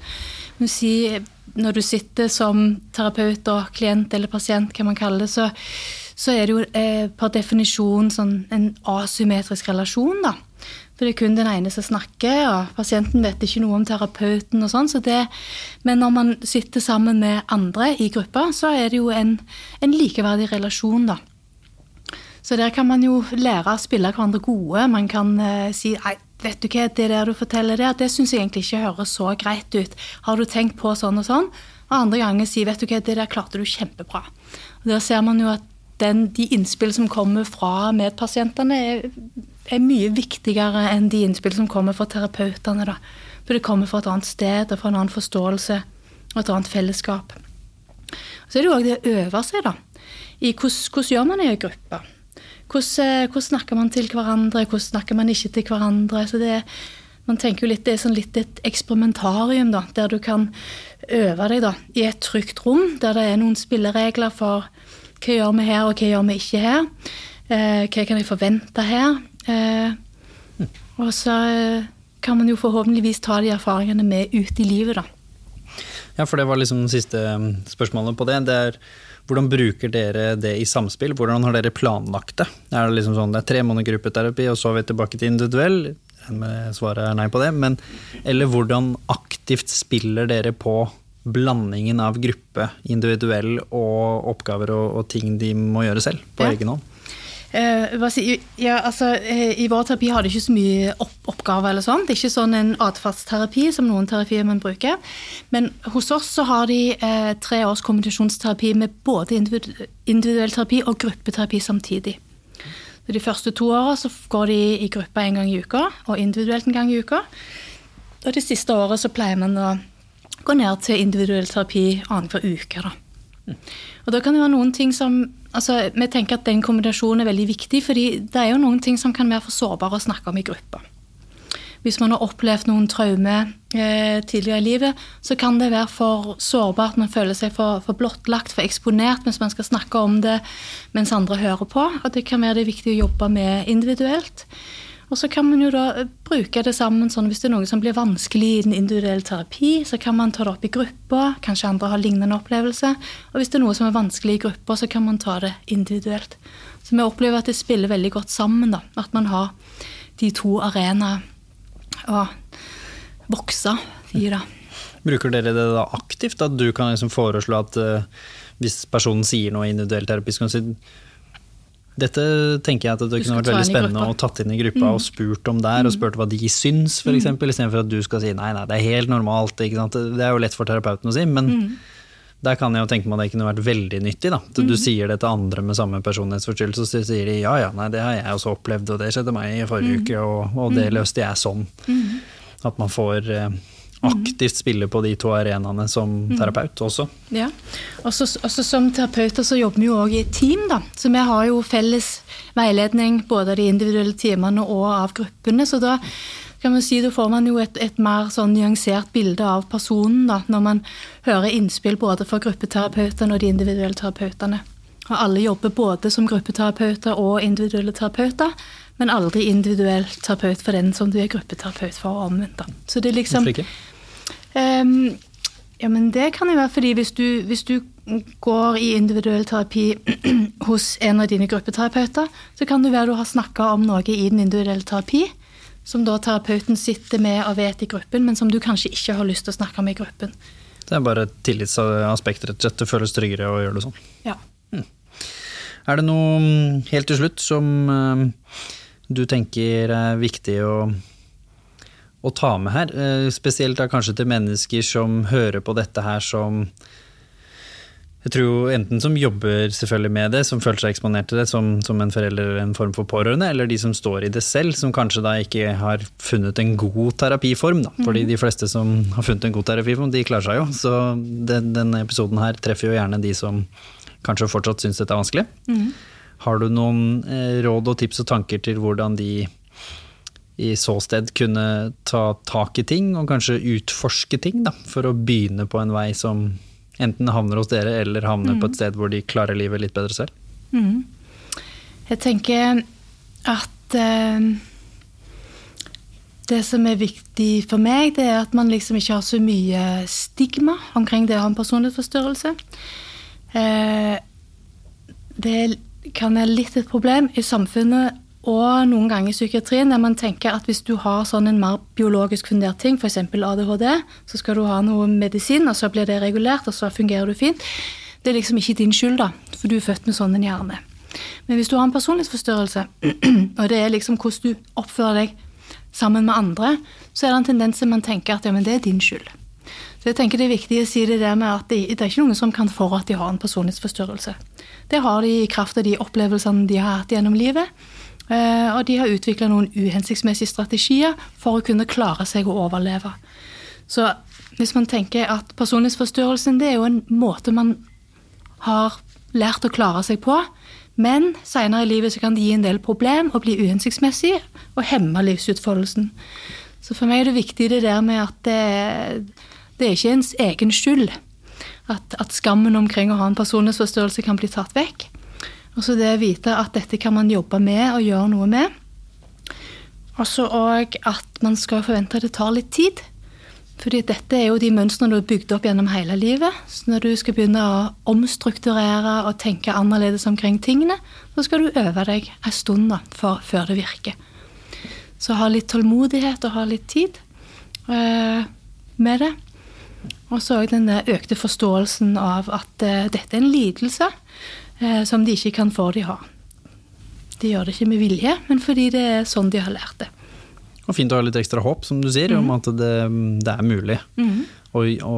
Si, når du sitter som terapeut og klient eller pasient, hva man kaller det, så, så er det jo eh, per definisjon sånn en asymmetrisk relasjon. da. For det er kun den ene som snakker, og pasienten vet ikke noe om terapeuten. og sånn, så Men når man sitter sammen med andre i gruppa, så er det jo en, en likeverdig relasjon, da. Så der kan man jo lære å spille hverandre gode. Man kan eh, si nei, vet du hva, det der du forteller der, det syns jeg egentlig ikke høres så greit ut. Har du tenkt på sånn og sånn? Og andre ganger sier vet du hva, det der klarte du kjempebra. Og Der ser man jo at den, de innspill som kommer fra medpasientene, er, er mye viktigere enn de innspill som kommer fra terapeutene. da. For det kommer fra et annet sted og fra en annen forståelse og et annet fellesskap. Så er det jo òg det å øve seg, da. I hvordan, hvordan gjør man det i en gruppe? Hvordan, hvordan snakker man til hverandre, hvordan snakker man ikke til hverandre? Så det, man tenker jo litt, Det er sånn litt et eksperimentarium, da, der du kan øve deg da, i et trygt rom, der det er noen spilleregler for hva gjør vi her, og hva gjør vi ikke her. Eh, hva kan jeg forvente her? Eh, og så eh, kan man jo forhåpentligvis ta de erfaringene med ut i livet, da. Ja, for det var liksom siste spørsmålet på det. det er, hvordan bruker dere det i samspill? Hvordan har dere planlagt det? Er det liksom sånn det er tre måneder gruppeterapi, og så er vi tilbake til individuell? Svaret er nei på det. Men, eller hvordan aktivt spiller dere på blandingen av gruppe, individuell og oppgaver og, og ting de må gjøre selv på Ja. egen hånd? Eh, si, ja, altså, eh, I vår terapi har det ikke så mye opp oppgaver. eller sånn. Det er ikke sånn en atferdsterapi som noen terapier man bruker. Men hos oss så har de eh, tre års kommunikasjonsterapi med både individu individuell terapi og gruppeterapi samtidig. Så De første to åra så går de i gruppa en gang i uka, og individuelt en gang i uka. Og det siste året så pleier man å gå ned til individuell terapi annenhver uke. da. Og da kan det være noen ting som altså Vi tenker at den kombinasjonen er veldig viktig, fordi det er jo noen ting som kan være for sårbare å snakke om i gruppa. hvis man har opplevd noen traumer eh, tidligere i livet, så kan det være for sårbart, man føler seg for, for blottlagt, for eksponert mens man skal snakke om det mens andre hører på. Og det kan være det viktig å jobbe med individuelt. Og så kan man jo da eh, bruke det sammen sånn hvis det er noe som blir vanskelig i den individuelle terapi, så kan man ta det opp i grupper. Kanskje andre har lignende opplevelse. Og hvis det er noe som er vanskelig i grupper, så kan man ta det individuelt. Så vi opplever at det spiller veldig godt sammen. da, At man har de to arenaer å vokse i. da. Bruker dere det da aktivt? At du kan liksom foreslå at uh, hvis personen sier noe i individuell terapi, så kan du si dette tenker jeg at det kunne vært veldig spennende å tatt inn i gruppa mm. og spurt om der, mm. og spurt hva de syns, f.eks., mm. istedenfor at du skal si nei, nei, det er helt normalt. Det er jo lett for terapeuten å si, men mm. der kan jeg jo tenke meg at det kunne vært veldig nyttig. da. Du mm. sier det til andre med samme personlighetsforstyrrelse, så sier de ja ja, nei, det har jeg også opplevd, og det skjedde meg i forrige mm. uke, og, og, det løste jeg sånn. At man får eh, aktivt spille på de to arenaene som mm. terapeut også. Ja, også, også Som terapeuter så jobber vi jo òg i team, da. Så vi har jo felles veiledning både av de individuelle timene og av gruppene. Så da kan man si, da får man jo et, et mer sånn nyansert bilde av personen da, når man hører innspill både fra gruppeterapeutene og de individuelle terapeutene. Og alle jobber både som gruppeterapeuter og individuelle terapeuter men aldri individuell terapeut for den som du er gruppeterapeut for. omvendt. Så det er liksom? Um, ja, men Det kan jo være fordi hvis du, hvis du går i individuell terapi hos en av dine gruppeterapeuter, så kan det være du har snakka om noe i den individuelle terapi som da terapeuten sitter med og vet i gruppen, men som du kanskje ikke har lyst til å snakke om i gruppen. Det er bare et tillitsaspekt, rett og slett. Det føles tryggere å gjøre det sånn. Ja. Hmm. Er det noe mm, helt til slutt som uh, du tenker er viktig å å ta med her. Eh, spesielt da kanskje til mennesker som hører på dette her som jeg tror enten som jobber selvfølgelig med det, som føler seg eksponert til det som, som en forelder eller en form for pårørende, eller de som står i det selv, som kanskje da ikke har funnet en god terapiform. Da. Fordi mhm. de fleste som har funnet en god terapiform, de klarer seg jo. Så den, denne episoden her treffer jo gjerne de som kanskje fortsatt syns dette er vanskelig. Mm. Har du noen eh, råd og tips og tanker til hvordan de i så sted kunne ta tak i ting, og kanskje utforske ting, da, for å begynne på en vei som enten havner hos dere, eller havner mm. på et sted hvor de klarer livet litt bedre selv? Mm. Jeg tenker at eh, det som er viktig for meg, det er at man liksom ikke har så mye stigma omkring det å ha en personlighetsforstyrrelse. Eh, det kan være litt et problem i samfunnet og noen ganger i psykiatrien der man tenker at hvis du har sånn en mer biologisk fundert ting, f.eks. ADHD, så skal du ha noe medisin, og så blir det regulert, og så fungerer du fint. Det er liksom ikke din skyld, da, for du er født med sånn en hjerne. Men hvis du har en personlighetsforstyrrelse, og det er liksom hvordan du oppfører deg sammen med andre, så er det en tendens til man tenker at ja, men det er din skyld. Så jeg tenker Det er viktig å si det der med at det, det er ikke noen som kan for at de har en personlighetsforstyrrelse. Det har de i kraft av de opplevelsene de har hatt gjennom livet. Eh, og de har utvikla noen uhensiktsmessige strategier for å kunne klare seg å overleve. Så hvis man tenker at personlighetsforstyrrelsen det er jo en måte man har lært å klare seg på, men seinere i livet så kan det gi en del problem og bli uhensiktsmessig og hemme livsutfoldelsen. Så for meg er det viktig det der med at det, det er ikke ens egen skyld. At, at skammen omkring å ha en personlighetsforstyrrelse kan bli tatt vekk. Og så det å vite at dette kan man jobbe med og gjøre noe med. Og så òg at man skal forvente at det tar litt tid. Fordi dette er jo de mønstrene du har bygd opp gjennom hele livet. Så når du skal begynne å omstrukturere og tenke annerledes omkring tingene, så skal du øve deg en stund da, for, før det virker. Så ha litt tålmodighet og ha litt tid uh, med det. Og så òg den økte forståelsen av at uh, dette er en lidelse eh, som de ikke kan få de ha. De gjør det ikke med vilje, men fordi det er sånn de har lært det. Og fint å ha litt ekstra håp, som du sier, mm. om at det, det er mulig mm. å, å,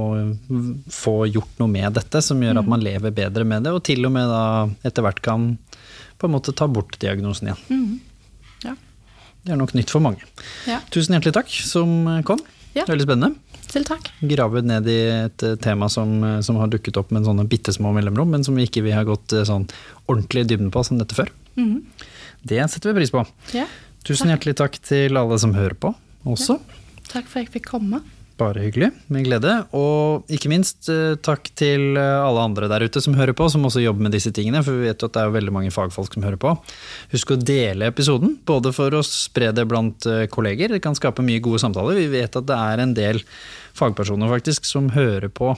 få gjort noe med dette, som gjør at mhm. man lever bedre med det, og til og med da etter hvert kan på en måte ta bort diagnosen igjen. Mm. Ja. Det er nok nytt for mange. Ja. Tusen hjertelig takk som kom. Ja. Veldig spennende. Selv takk. Gravet ned i et eh, tema som, eh, som har dukket opp med sånne bitte små mellomrom, men som vi ikke har gått eh, sånn ordentlig i dybden på som dette før. Mm. Det setter vi pris på. Ja, Tusen takk. hjertelig takk til alle som hører på. også. Takk for at jeg fikk komme. Bare hyggelig. Med glede. Og ikke minst eh, takk til eh, alle andre der ute som hører på, som også jobber med disse tingene. For vi vet jo at det er veldig mange fagfolk som hører på. Husk å dele episoden, både for å spre det blant eh, kolleger. Det kan skape mye gode samtaler. Vi vet at det er en del fagpersoner faktisk som hører på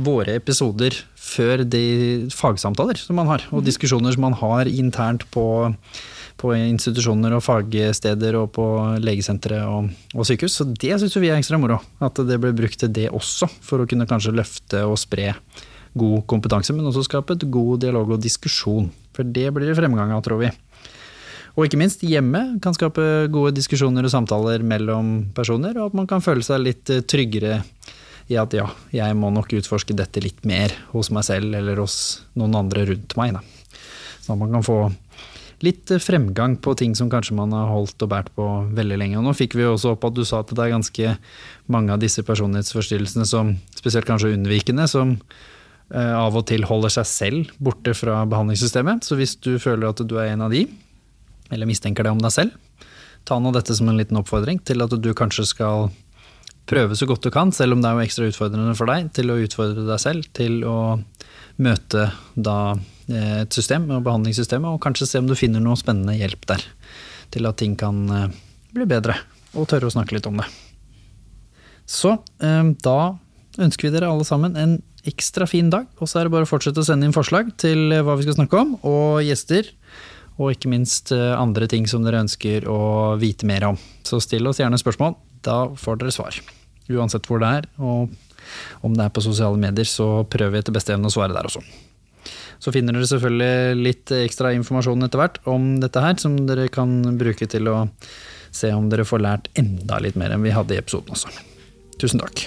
våre episoder før de fagsamtaler som man har, og diskusjoner som man har internt på på institusjoner og fagsteder og på legesentre og, og sykehus. Så det syns vi er ekstra moro. At det ble brukt til det også, for å kunne kanskje løfte og spre god kompetanse, men også skape et god dialog og diskusjon. For det blir det fremgang av, tror vi. Og ikke minst hjemme kan skape gode diskusjoner og samtaler mellom personer, og at man kan føle seg litt tryggere i at ja, jeg må nok utforske dette litt mer hos meg selv eller hos noen andre rundt meg. Da. Sånn at man kan få litt fremgang på ting som kanskje man har holdt og båret på veldig lenge. Og nå fikk vi jo også opp at du sa at det er ganske mange av disse personlighetsforstyrrelsene som, spesielt kanskje unnvikende, som eh, av og til holder seg selv borte fra behandlingssystemet. Så hvis du føler at du er en av de, eller mistenker det om deg selv, ta nå dette som en liten oppfordring til at du kanskje skal prøve så godt du kan, selv om det er jo ekstra utfordrende for deg, til å utfordre deg selv, til å møte da Eh, et system og behandlingssystemet, og kanskje se om du finner noe spennende hjelp der til at ting kan eh, bli bedre, og tørre å snakke litt om det. Så eh, da ønsker vi dere alle sammen en ekstra fin dag, og så er det bare å fortsette å sende inn forslag til hva vi skal snakke om, og gjester. Og ikke minst andre ting som dere ønsker å vite mer om. Så still oss gjerne spørsmål, da får dere svar. Uansett hvor det er, og om det er på sosiale medier, så prøver vi etter beste evne å svare der også. Så finner dere selvfølgelig litt ekstra informasjon etter hvert om dette her, som dere kan bruke til å se om dere får lært enda litt mer enn vi hadde i episoden også. Tusen takk.